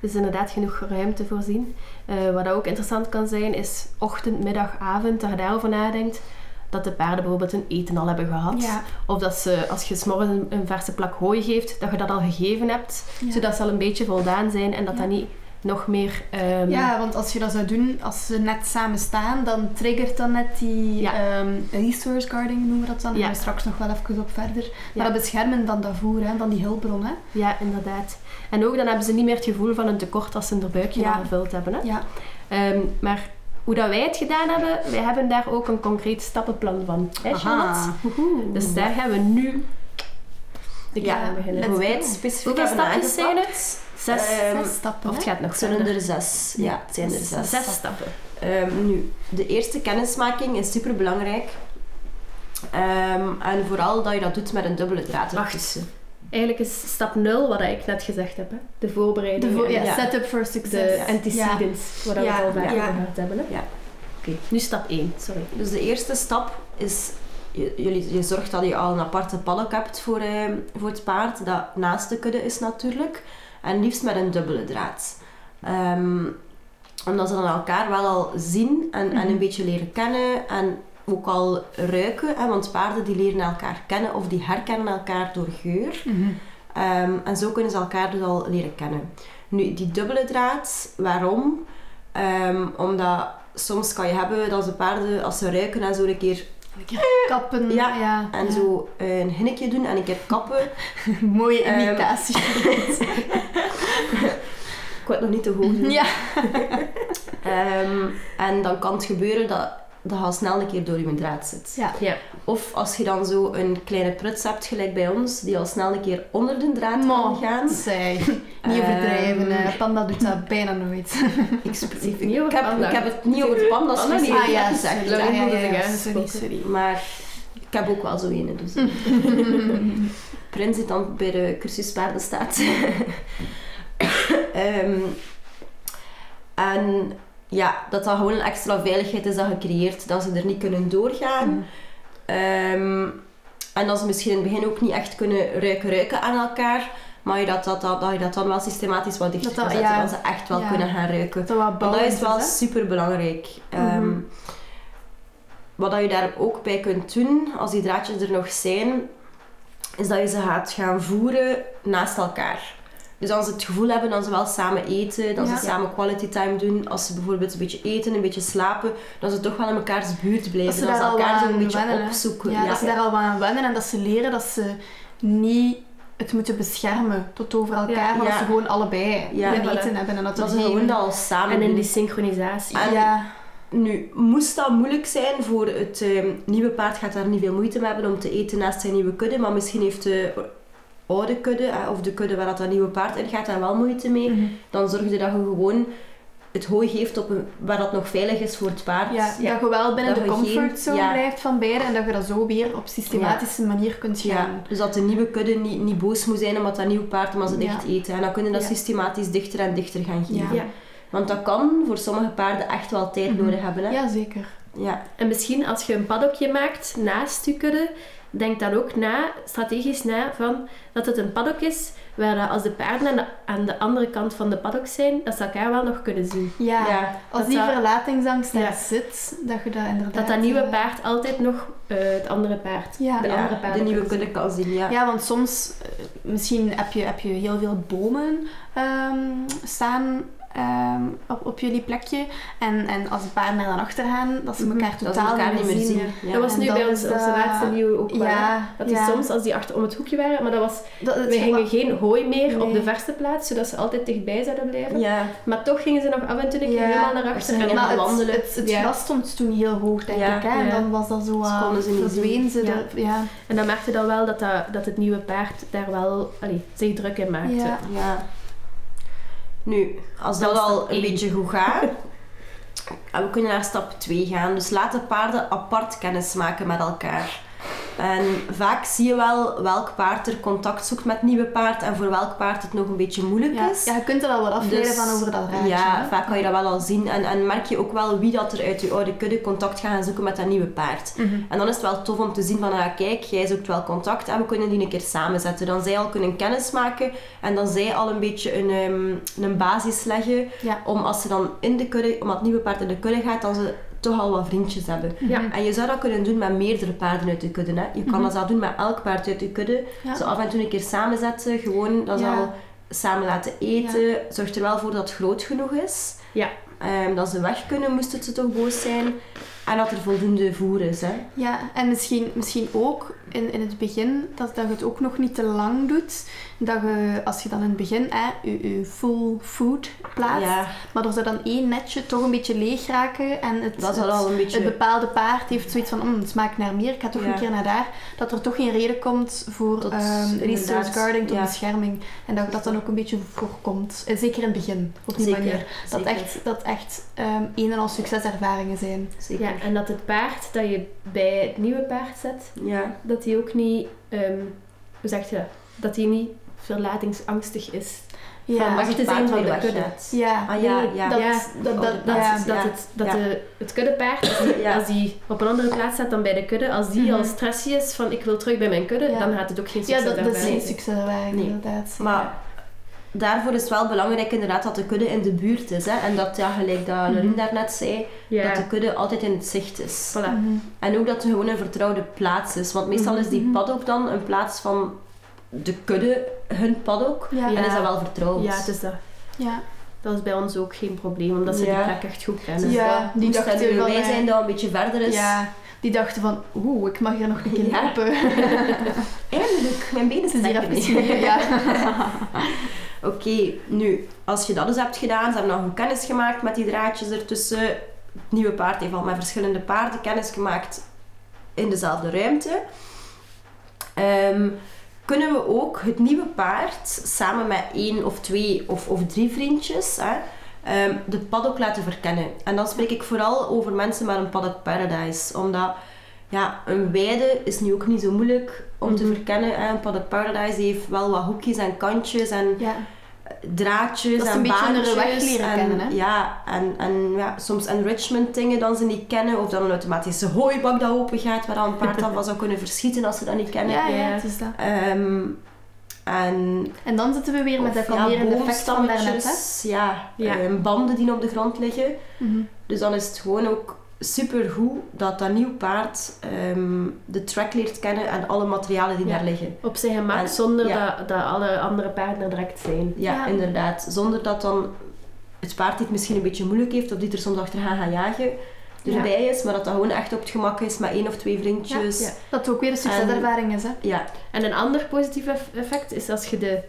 [SPEAKER 2] Dus inderdaad genoeg ruimte voorzien. Eh, wat ook interessant kan zijn, is ochtend, middag, avond, dat je daarover nadenkt. Dat de paarden bijvoorbeeld hun eten al hebben gehad.
[SPEAKER 1] ja.
[SPEAKER 2] Of dat ze, als je s'morgens een, een verse plak hooi geeft, dat je dat al gegeven hebt.
[SPEAKER 1] Ja.
[SPEAKER 2] Zodat ze al een beetje voldaan zijn en dat dat niet nog meer... ehm,
[SPEAKER 1] Ja, want als je dat zou doen, als ze net samen staan, dan triggert dat net die
[SPEAKER 2] Ja.
[SPEAKER 1] ehm, resource guarding, noemen we dat dan. Daar
[SPEAKER 2] Ja.
[SPEAKER 1] gaan we straks nog wel even op verder.
[SPEAKER 2] Ja.
[SPEAKER 1] Maar dat beschermen van dat voer, hè, van die hulpbron. Hè.
[SPEAKER 2] Ja, inderdaad. En ook dan hebben ze niet meer het gevoel van een tekort als ze hun buikje
[SPEAKER 1] Ja.
[SPEAKER 2] gevuld hebben. Hè?
[SPEAKER 1] Ja.
[SPEAKER 2] Ehm, maar hoe dat wij het gedaan hebben, wij hebben daar ook een concreet stappenplan van. Hè? Dus daar gaan we nu de
[SPEAKER 3] Ja,
[SPEAKER 2] aan beginnen.
[SPEAKER 3] hoe wij het specifiek
[SPEAKER 2] Hoeveel stapjes zijn het? Zes.
[SPEAKER 3] Ehm,
[SPEAKER 1] Zes stappen.
[SPEAKER 2] of het gaat nog
[SPEAKER 3] zijn er zes. Ja, het zijn er zes.
[SPEAKER 2] Zes stappen.
[SPEAKER 3] Ehm, nu, de eerste kennismaking is super belangrijk. en vooral dat je dat doet met een dubbele draad.
[SPEAKER 2] Wacht. Eigenlijk is stap 0 wat ik net gezegd heb. Hè? De voorbereiding.
[SPEAKER 1] De vo- ja, setup for
[SPEAKER 2] de
[SPEAKER 1] success.
[SPEAKER 2] antecedents, waar we het al vaak
[SPEAKER 1] ja.
[SPEAKER 2] over gehad hebben. Hè?
[SPEAKER 3] Ja.
[SPEAKER 2] Oké, nu stap 1. Sorry.
[SPEAKER 3] Dus de eerste stap is, je, jullie- je zorgt dat je al een aparte paddock hebt voor, eh, voor het paard, dat naast de kudde is natuurlijk. En liefst met een dubbele draad. Ehm, omdat ze dan elkaar wel al zien en, en
[SPEAKER 1] Mhm.
[SPEAKER 3] een beetje leren kennen en ook al ruiken. Hè, want paarden die leren elkaar kennen of die herkennen elkaar door geur.
[SPEAKER 1] Mhm.
[SPEAKER 3] Ehm, en zo kunnen ze elkaar dus al leren kennen. Nu, die dubbele draad, waarom? Ehm, omdat soms kan je hebben dat ze paarden, als ze ruiken en zo een keer
[SPEAKER 1] Een keer kappen.
[SPEAKER 3] Ja,
[SPEAKER 1] ja.
[SPEAKER 3] en
[SPEAKER 1] ja.
[SPEAKER 3] zo een hinnetje doen en een keer kappen.
[SPEAKER 1] Mooie
[SPEAKER 3] Ehm,
[SPEAKER 1] imitatie.
[SPEAKER 3] Ik het nog niet te hoog doen.
[SPEAKER 1] ja.
[SPEAKER 3] En dan kan het gebeuren dat, dat je al snel een keer door je draad zit.
[SPEAKER 1] Ja.
[SPEAKER 2] Ja.
[SPEAKER 3] Of als je dan zo een kleine pruts hebt, gelijk bij ons, die al snel een keer onder de draad kan
[SPEAKER 1] Mo,
[SPEAKER 3] gaan.
[SPEAKER 1] Zeg, niet overdrijven.
[SPEAKER 3] Ehm,
[SPEAKER 1] hè. Panda doet dat bijna nooit.
[SPEAKER 3] Ik,
[SPEAKER 2] Niet over
[SPEAKER 3] ik heb,
[SPEAKER 2] panda.
[SPEAKER 3] ik heb het niet over panda's
[SPEAKER 2] Panda niet.
[SPEAKER 1] ah ja,
[SPEAKER 3] gezegd.
[SPEAKER 1] sorry. Ja, ja, ja, sorry.
[SPEAKER 3] Maar ik heb ook wel zo een. Dus. Prins die dan bij de cursus paarden staat. Ehm, en ja, dat dat gewoon een extra veiligheid is dat je creëert, dat ze er niet kunnen doorgaan.
[SPEAKER 1] Mhm.
[SPEAKER 3] Ehm, en dat ze misschien in het begin ook niet echt kunnen ruiken, ruiken aan elkaar. Maar je dat, dat, dat, dat je dat dan wel systematisch wat dichter
[SPEAKER 1] Dat
[SPEAKER 3] zetten,
[SPEAKER 1] ja.
[SPEAKER 3] dat ze echt wel
[SPEAKER 1] Ja.
[SPEAKER 3] kunnen gaan ruiken.
[SPEAKER 1] Dat, wat
[SPEAKER 3] is wel super belangrijk.
[SPEAKER 1] Mhm.
[SPEAKER 3] wat dat je daar ook bij kunt doen, als die draadjes er nog zijn, is dat je ze gaat gaan voeren naast elkaar. Dus als ze het gevoel hebben dat ze wel samen eten, dat
[SPEAKER 1] Ja.
[SPEAKER 3] ze samen quality time doen, als ze bijvoorbeeld een beetje eten, een beetje slapen, dat ze toch wel in mekaars buurt blijven.
[SPEAKER 1] Dat ze
[SPEAKER 3] Dat elkaar zo een beetje
[SPEAKER 1] wennen,
[SPEAKER 3] opzoeken.
[SPEAKER 1] Ja, dat ze daar al wat aan wennen en dat ze leren dat ze niet het moeten beschermen tot over elkaar,
[SPEAKER 2] Ja,
[SPEAKER 1] maar dat ze gewoon allebei een
[SPEAKER 2] voilà.
[SPEAKER 1] eten hebben en dat,
[SPEAKER 3] Dat ze gewoon dat al samen
[SPEAKER 2] En in die synchronisatie.
[SPEAKER 3] En-
[SPEAKER 1] Ja,
[SPEAKER 3] Nu, moest dat moeilijk zijn voor het ehm, nieuwe paard, gaat daar niet veel moeite mee hebben om te eten naast zijn nieuwe kudde, maar misschien heeft de oude kudde, eh, of de kudde waar dat, dat nieuwe paard in gaat, daar wel moeite mee.
[SPEAKER 1] Mhm.
[SPEAKER 3] Dan zorg je dat je gewoon het hooi geeft op een, waar dat nog veilig is voor het paard.
[SPEAKER 1] ja, dat je wel binnen
[SPEAKER 3] Dat
[SPEAKER 1] de comfortzone
[SPEAKER 3] ja.
[SPEAKER 1] blijft van beiden en dat je dat zo weer op systematische manier kunt
[SPEAKER 3] Ja,
[SPEAKER 1] gaan.
[SPEAKER 3] dus dat de nieuwe kudde niet, niet boos moet zijn omdat dat nieuwe paard maar ze
[SPEAKER 1] Ja.
[SPEAKER 3] dicht eten. En dan kunnen dat
[SPEAKER 1] Ja.
[SPEAKER 3] systematisch dichter en dichter gaan geven.
[SPEAKER 1] Ja.
[SPEAKER 2] Ja.
[SPEAKER 3] Want dat kan voor sommige paarden echt wel tijd
[SPEAKER 1] Mhm.
[SPEAKER 3] nodig hebben. Hè?
[SPEAKER 1] Ja, zeker.
[SPEAKER 3] Ja.
[SPEAKER 2] En misschien als je een paddockje maakt naast je kudde, denk dan ook na, strategisch na, van dat het een paddock is waar dat als de paarden aan de, aan de andere kant van de paddock zijn, dat ze elkaar wel nog kunnen zien.
[SPEAKER 1] Ja,
[SPEAKER 3] Ja,
[SPEAKER 1] als die
[SPEAKER 2] dat-
[SPEAKER 1] verlatingsangst daar
[SPEAKER 2] Ja.
[SPEAKER 1] zit, dat je dat inderdaad...
[SPEAKER 2] Dat dat nieuwe
[SPEAKER 1] eh,
[SPEAKER 2] paard altijd nog eh, het andere paard,
[SPEAKER 1] Ja.
[SPEAKER 2] de
[SPEAKER 3] Ja,
[SPEAKER 2] andere paarden
[SPEAKER 3] de nieuwe
[SPEAKER 2] kunnen
[SPEAKER 3] kan zien. Ja.
[SPEAKER 1] Ja, want soms, eh, misschien heb je, heb je heel veel bomen ehm, staan ehm, op, op jullie plekje. En, en als de paarden er dan achter gaan, dat ze
[SPEAKER 2] Mhm.
[SPEAKER 1] elkaar
[SPEAKER 3] Dat
[SPEAKER 1] totaal
[SPEAKER 3] elkaar niet meer zien.
[SPEAKER 1] Ja.
[SPEAKER 2] Dat was
[SPEAKER 1] En
[SPEAKER 2] nu bij ons, onze laatste nieuwe ook wel.
[SPEAKER 1] Ja.
[SPEAKER 2] Dat die
[SPEAKER 1] ja.
[SPEAKER 2] soms, als die achter om het hoekje waren, maar dat was,
[SPEAKER 1] Dat, het
[SPEAKER 2] we gingen geen hooi meer op de verste plaats, zodat ze altijd dichtbij zouden blijven.
[SPEAKER 3] Ja.
[SPEAKER 2] Maar toch gingen ze nog af en toe een keer
[SPEAKER 1] Ja.
[SPEAKER 2] helemaal naar achter. en
[SPEAKER 1] maar het,
[SPEAKER 3] wandelen.
[SPEAKER 1] het, het
[SPEAKER 2] Ja.
[SPEAKER 1] gras stond toen heel hoog, denk
[SPEAKER 3] Ja,
[SPEAKER 1] ik. Hè? En
[SPEAKER 2] ja.
[SPEAKER 1] dan was dat zo uh,
[SPEAKER 3] ze
[SPEAKER 1] ze. Ja.
[SPEAKER 2] En dan merkte dan wel dat, dat, dat het nieuwe paard daar wel allee, zich druk in maakte.
[SPEAKER 1] Ja.
[SPEAKER 3] Nu, als
[SPEAKER 2] Dat
[SPEAKER 3] al een beetje goed gaat, en we kunnen naar stap 2 gaan. Dus laat de paarden apart kennis maken met elkaar. En vaak zie je wel welk paard er contact zoekt met het nieuwe paard en voor welk paard het nog een beetje moeilijk
[SPEAKER 1] Ja.
[SPEAKER 3] is.
[SPEAKER 1] ja, je kunt er al wat afleiden
[SPEAKER 3] Dus,
[SPEAKER 1] van over dat raadje.
[SPEAKER 3] Ja,
[SPEAKER 1] hè.
[SPEAKER 3] vaak kan je dat wel al zien. En, en merk je ook wel wie dat er uit je oude kudde contact gaat gaan zoeken met dat nieuwe paard.
[SPEAKER 1] Mhm.
[SPEAKER 3] En dan is het wel tof om te zien van, ah, kijk, jij zoekt wel contact en we kunnen die een keer samenzetten. Dan zij al kunnen kennis maken en dan zij al een beetje een, ehm, een basis leggen
[SPEAKER 1] Ja.
[SPEAKER 3] om als ze dan in de kudde, omdat het nieuwe paard in de kudde gaat, dan ze toch al wat vriendjes hebben.
[SPEAKER 2] Ja.
[SPEAKER 3] En je zou dat kunnen doen met meerdere paarden uit je kudde. Hè. Je kan
[SPEAKER 1] Mhm.
[SPEAKER 3] dat zelf doen met elk paard uit je kudde.
[SPEAKER 1] Ja.
[SPEAKER 3] Zo af en toe een keer samenzetten, gewoon dat ze al samen laten eten. Zorg er wel voor dat het groot genoeg is.
[SPEAKER 2] Ja.
[SPEAKER 3] Ehm, dat ze weg kunnen, moesten ze toch boos zijn. En dat er voldoende voer is. Hè.
[SPEAKER 1] Ja, en misschien, misschien ook in, in het begin dat, dat je het ook nog niet te lang doet. Dat je, als je dan in het begin hè, je, je full food plaatst,
[SPEAKER 3] Ja,
[SPEAKER 1] maar er zou dan één netje toch een beetje leeg raken. En het,
[SPEAKER 3] dat is
[SPEAKER 1] het,
[SPEAKER 3] al een beetje...
[SPEAKER 1] het bepaalde paard heeft zoiets van, mm, het smaakt naar meer, ik ga toch
[SPEAKER 3] Ja.
[SPEAKER 1] een keer naar daar. Dat er toch geen reden komt voor
[SPEAKER 3] Tot,
[SPEAKER 1] ehm resource guarding tot
[SPEAKER 3] ja.
[SPEAKER 1] bescherming. En dat dat dan ook een beetje voorkomt. En zeker in het begin, op die
[SPEAKER 3] Zeker,
[SPEAKER 1] manier. Dat
[SPEAKER 3] zeker.
[SPEAKER 1] echt, dat echt ehm, een en al succeservaringen zijn.
[SPEAKER 3] Zeker.
[SPEAKER 2] Ja, en dat het paard dat je bij het nieuwe paard zet,
[SPEAKER 3] Ja.
[SPEAKER 2] dat hij ook niet, ehm, hoe zeg je dat? Dat hij niet verlatingsangstig is.
[SPEAKER 1] Ja,
[SPEAKER 2] Van,
[SPEAKER 3] het
[SPEAKER 2] even
[SPEAKER 3] van de
[SPEAKER 2] kudde.
[SPEAKER 1] ja.
[SPEAKER 3] Ah ja,
[SPEAKER 1] nee,
[SPEAKER 3] ja.
[SPEAKER 1] Dat,
[SPEAKER 2] Ja,
[SPEAKER 1] dat, dat,
[SPEAKER 3] dat-
[SPEAKER 1] ja.
[SPEAKER 3] ja.
[SPEAKER 2] het, dat
[SPEAKER 3] Ja.
[SPEAKER 2] de, het kuddepaard, als die,
[SPEAKER 3] Ja.
[SPEAKER 2] als die op een andere plaats staat dan bij de kudde, als die
[SPEAKER 1] Mhm.
[SPEAKER 2] al stressy is van ik wil terug bij mijn kudde,
[SPEAKER 1] Ja.
[SPEAKER 2] dan gaat het ook geen
[SPEAKER 1] Ja,
[SPEAKER 2] succes
[SPEAKER 1] dat, dat is geen succeservaring,
[SPEAKER 3] Nee.
[SPEAKER 1] inderdaad.
[SPEAKER 3] Maar daarvoor is het wel belangrijk inderdaad dat de kudde in de buurt is. Hè? En dat, ja, gelijk dat
[SPEAKER 1] Mhm.
[SPEAKER 3] Lorien daarnet zei, dat de kudde altijd in het zicht is.
[SPEAKER 2] voilà.
[SPEAKER 1] Mhm.
[SPEAKER 3] En ook dat het gewoon een vertrouwde plaats is. Want meestal is die
[SPEAKER 1] Mhm.
[SPEAKER 3] paddock dan een plaats van de kudde, hun paddock.
[SPEAKER 1] Ja.
[SPEAKER 3] En is dat wel vertrouwd.
[SPEAKER 2] Ja, het is dat.
[SPEAKER 1] Ja.
[SPEAKER 2] Dat is bij ons ook geen probleem, omdat ze
[SPEAKER 3] Ja.
[SPEAKER 2] die plek echt goed kennen.
[SPEAKER 1] Ja. Die dachten van,
[SPEAKER 3] wij
[SPEAKER 1] eh,
[SPEAKER 3] zijn dat een beetje verder is.
[SPEAKER 1] ja, die dachten van, oeh, ik mag hier nog een keer
[SPEAKER 3] Ja.
[SPEAKER 1] lopen.
[SPEAKER 3] Eindelijk, mijn benen
[SPEAKER 1] is hier even
[SPEAKER 3] niet.
[SPEAKER 1] ja.
[SPEAKER 3] Oké, nu, als je dat dus hebt gedaan, ze hebben nog een kennis gemaakt met die draadjes ertussen. Het nieuwe paard heeft al met verschillende paarden kennis gemaakt in dezelfde ruimte. Ehm, kunnen we ook het nieuwe paard samen met één of twee of, of drie vriendjes hè, ehm, de paddock laten verkennen. En dan spreek ik vooral over mensen met een paddock paradise. Omdat ja, een weide is nu ook niet zo moeilijk om te
[SPEAKER 2] Mhm.
[SPEAKER 3] verkennen. Hè. Een paddock paradise heeft wel wat hoekjes en kantjes en
[SPEAKER 1] ja.
[SPEAKER 3] draadjes
[SPEAKER 1] Dat is
[SPEAKER 3] en
[SPEAKER 1] een beetje
[SPEAKER 3] baantjes.
[SPEAKER 1] weg leren
[SPEAKER 3] en,
[SPEAKER 1] kennen, hè?
[SPEAKER 3] Ja, en, en ja, soms enrichment dingen dan ze niet kennen. Of dan een automatische hooibak dat open gaat, waar dan een paard dan van zou kunnen verschieten als ze dat niet kennen.
[SPEAKER 1] Ja, ja, het is dat.
[SPEAKER 3] Ehm, en
[SPEAKER 1] En dan zitten we weer met dat kalmerende effect van daarnet, hè?
[SPEAKER 3] boomstammetjes, Ja,
[SPEAKER 2] Ja.
[SPEAKER 3] ehm, banden die op de grond liggen.
[SPEAKER 1] Mhm.
[SPEAKER 3] Dus dan is het gewoon ook super goed dat dat nieuw paard ehm, de track leert kennen en alle materialen die
[SPEAKER 2] Ja.
[SPEAKER 3] daar liggen.
[SPEAKER 2] Op zijn gemak,
[SPEAKER 3] En-
[SPEAKER 2] zonder
[SPEAKER 3] ja.
[SPEAKER 2] dat, dat alle andere paarden er direct zijn.
[SPEAKER 3] Ja,
[SPEAKER 1] Ja.
[SPEAKER 3] inderdaad. Zonder dat dan het paard die het misschien een beetje moeilijk heeft of die er soms achteraan gaan jagen erbij is, maar dat dat gewoon echt op het gemak is met één of twee vriendjes.
[SPEAKER 2] Ja, ja.
[SPEAKER 1] Dat het ook weer een succeservaring is, hè.
[SPEAKER 3] ja.
[SPEAKER 2] En een ander positief eff- effect is als je de,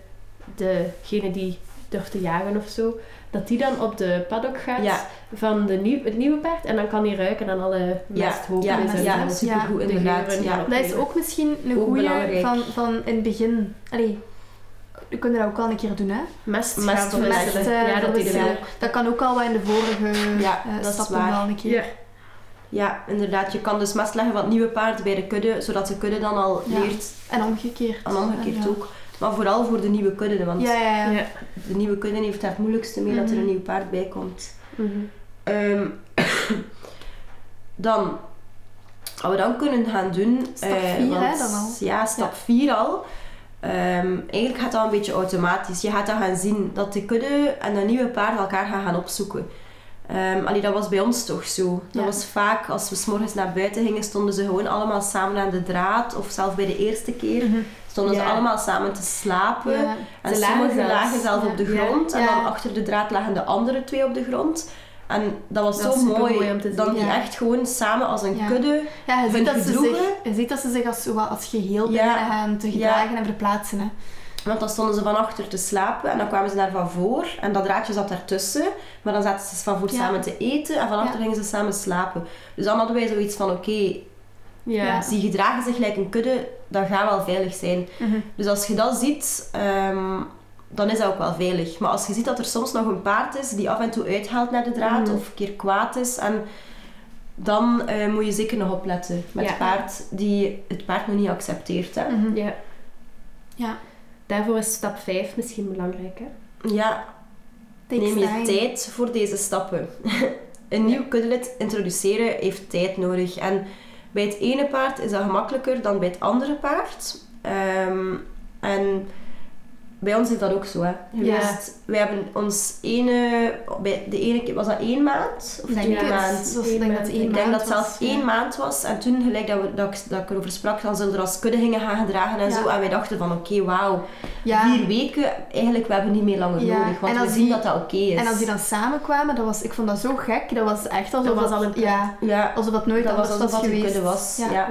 [SPEAKER 2] degene die durft te jagen of zo, dat die dan op de paddock gaat
[SPEAKER 3] Ja.
[SPEAKER 2] van de nieuw, het nieuwe paard en dan kan hij ruiken aan alle
[SPEAKER 3] Ja,
[SPEAKER 2] mesthopen
[SPEAKER 3] ja,
[SPEAKER 2] en
[SPEAKER 3] ja,
[SPEAKER 2] zo.
[SPEAKER 3] supergoed
[SPEAKER 2] de
[SPEAKER 3] inderdaad.
[SPEAKER 2] geuren,
[SPEAKER 3] Ja.
[SPEAKER 2] ja.
[SPEAKER 1] Dat is ook misschien een goede van, van in het begin. Allee, we kunnen dat ook al een keer doen, hè.
[SPEAKER 2] Mest,
[SPEAKER 3] Mest
[SPEAKER 2] ja, dat
[SPEAKER 1] Dat kan ook al wat in de vorige
[SPEAKER 3] Ja,
[SPEAKER 1] eh,
[SPEAKER 3] dat
[SPEAKER 1] stappen wel een keer.
[SPEAKER 2] Ja.
[SPEAKER 3] ja, inderdaad. Je kan dus mest leggen van het nieuwe paard bij de kudde, zodat de kudde dan al
[SPEAKER 1] Ja.
[SPEAKER 3] leert
[SPEAKER 1] En omgekeerd.
[SPEAKER 3] en omgekeerd
[SPEAKER 1] Ja.
[SPEAKER 3] ook. Maar vooral voor de nieuwe kudde, want
[SPEAKER 1] Ja, ja, ja.
[SPEAKER 2] Ja.
[SPEAKER 3] de nieuwe kudde heeft daar het moeilijkste mee dat er een
[SPEAKER 1] Mhm.
[SPEAKER 3] nieuw paard bij komt.
[SPEAKER 2] Mhm.
[SPEAKER 3] Ehm, dan, wat we dan kunnen gaan doen...
[SPEAKER 1] Stap
[SPEAKER 3] eh,
[SPEAKER 1] vier, hè,
[SPEAKER 3] want-
[SPEAKER 1] dan al.
[SPEAKER 3] Ja, stap 4 al. Ehm, eigenlijk gaat dat een beetje automatisch. Je gaat dan gaan zien dat de kudde en de nieuwe paard elkaar gaan gaan opzoeken. Ehm allee, dat was bij ons toch zo. Dat
[SPEAKER 1] Ja.
[SPEAKER 3] was vaak, als we s'morgens naar buiten gingen, stonden ze gewoon allemaal samen aan de draad. Of zelfs bij de eerste keer
[SPEAKER 1] Mhm.
[SPEAKER 3] Stonden ze allemaal samen te slapen. En
[SPEAKER 2] Ze lagen
[SPEAKER 3] sommigen lagen zelf op de grond. En dan achter de draad lagen de andere twee op de grond. En dat was
[SPEAKER 2] Dat
[SPEAKER 3] zo mooi.
[SPEAKER 2] om te zien.
[SPEAKER 3] Dan die
[SPEAKER 1] Ja.
[SPEAKER 3] echt gewoon samen als een
[SPEAKER 1] Ja.
[SPEAKER 3] kudde.
[SPEAKER 1] Ja, je ziet, dat ze zich, je ziet dat ze zich als, als geheel
[SPEAKER 3] Ja.
[SPEAKER 1] beginnen gaan te gedragen en verplaatsen. Hè.
[SPEAKER 3] Want dan stonden ze van achter te slapen en dan kwamen ze daar van voor. En dat draadje zat daartussen. Maar dan zaten ze van voor samen te eten en van achter gingen ze samen slapen. Dus dan hadden wij zoiets van, oké,
[SPEAKER 2] Ja.
[SPEAKER 1] Ja.
[SPEAKER 3] die gedragen zich gelijk een kudde, dat gaat wel veilig zijn.
[SPEAKER 1] Mhm.
[SPEAKER 3] Dus als je dat ziet, ehm, dan is dat ook wel veilig. Maar als je ziet dat er soms nog een paard is die af en toe uithaalt naar de draad
[SPEAKER 2] Mhm.
[SPEAKER 3] of een keer kwaad is, en dan eh, moet je zeker nog opletten met
[SPEAKER 2] Ja.
[SPEAKER 3] het paard die het paard nog niet accepteert. Hè?
[SPEAKER 1] Mhm.
[SPEAKER 2] Ja.
[SPEAKER 1] Ja,
[SPEAKER 2] Daarvoor is stap 5 misschien belangrijk. Hè?
[SPEAKER 3] Ja,
[SPEAKER 1] takes
[SPEAKER 3] neem je
[SPEAKER 1] time.
[SPEAKER 3] tijd voor deze stappen. een nieuw kuddelid introduceren heeft tijd nodig. En bij het ene paard is dat gemakkelijker dan bij het andere paard. Ehm, en bij ons is dat ook zo. Hè.
[SPEAKER 2] Ja.
[SPEAKER 3] Geweest. Wij hebben ons ene... Bij de ene keer... Was dat één maand? Of
[SPEAKER 1] Ik denk
[SPEAKER 3] twee
[SPEAKER 1] het.
[SPEAKER 3] maand?
[SPEAKER 1] Ik denk dat het één
[SPEAKER 3] Ik denk
[SPEAKER 1] maand
[SPEAKER 3] dat het zelfs
[SPEAKER 1] was, ja.
[SPEAKER 3] één maand was. En toen, gelijk dat, we, dat, ik, dat ik erover sprak, dan zullen we er als kudde gingen gaan gedragen en
[SPEAKER 1] Ja.
[SPEAKER 3] zo. En wij dachten van, oké, wauw.
[SPEAKER 1] Ja.
[SPEAKER 3] Vier weken, eigenlijk, we hebben niet meer langer
[SPEAKER 1] Ja.
[SPEAKER 3] nodig. Want
[SPEAKER 1] En
[SPEAKER 3] we
[SPEAKER 1] als
[SPEAKER 3] zien
[SPEAKER 1] die-
[SPEAKER 3] dat dat oké is.
[SPEAKER 1] En als die dan samenkwamen, dat was, ik vond dat zo gek. Dat was echt alsof
[SPEAKER 2] Dat was
[SPEAKER 1] het-
[SPEAKER 2] al een
[SPEAKER 1] ja,
[SPEAKER 3] Ja,
[SPEAKER 1] alsof het nooit
[SPEAKER 3] dat was alsof
[SPEAKER 1] was
[SPEAKER 3] dat een
[SPEAKER 1] geweest.
[SPEAKER 3] kudde was.
[SPEAKER 1] Ja.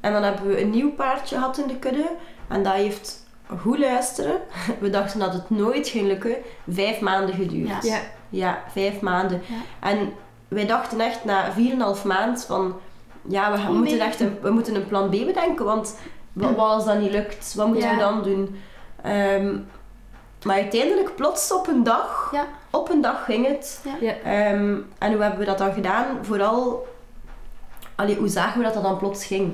[SPEAKER 3] En dan hebben we een nieuw paardje gehad in de kudde. En dat heeft, goed luisteren, we dachten dat het nooit ging lukken, vijf maanden geduurd.
[SPEAKER 1] Ja.
[SPEAKER 2] Ja.
[SPEAKER 3] Ja, vijf maanden.
[SPEAKER 1] Ja.
[SPEAKER 3] En wij dachten echt na 4,5 maand van... Ja, we, gaan, moeten echt een, we moeten een plan B bedenken, want wat, wat als dat niet lukt? Wat moeten
[SPEAKER 1] Ja.
[SPEAKER 3] we dan doen? Ehm, maar uiteindelijk, plots op een dag,
[SPEAKER 1] Ja.
[SPEAKER 3] op een dag ging het.
[SPEAKER 2] Ja.
[SPEAKER 3] Ehm, en hoe hebben we dat dan gedaan? Vooral, allee, hoe zagen we dat dat dan plots ging?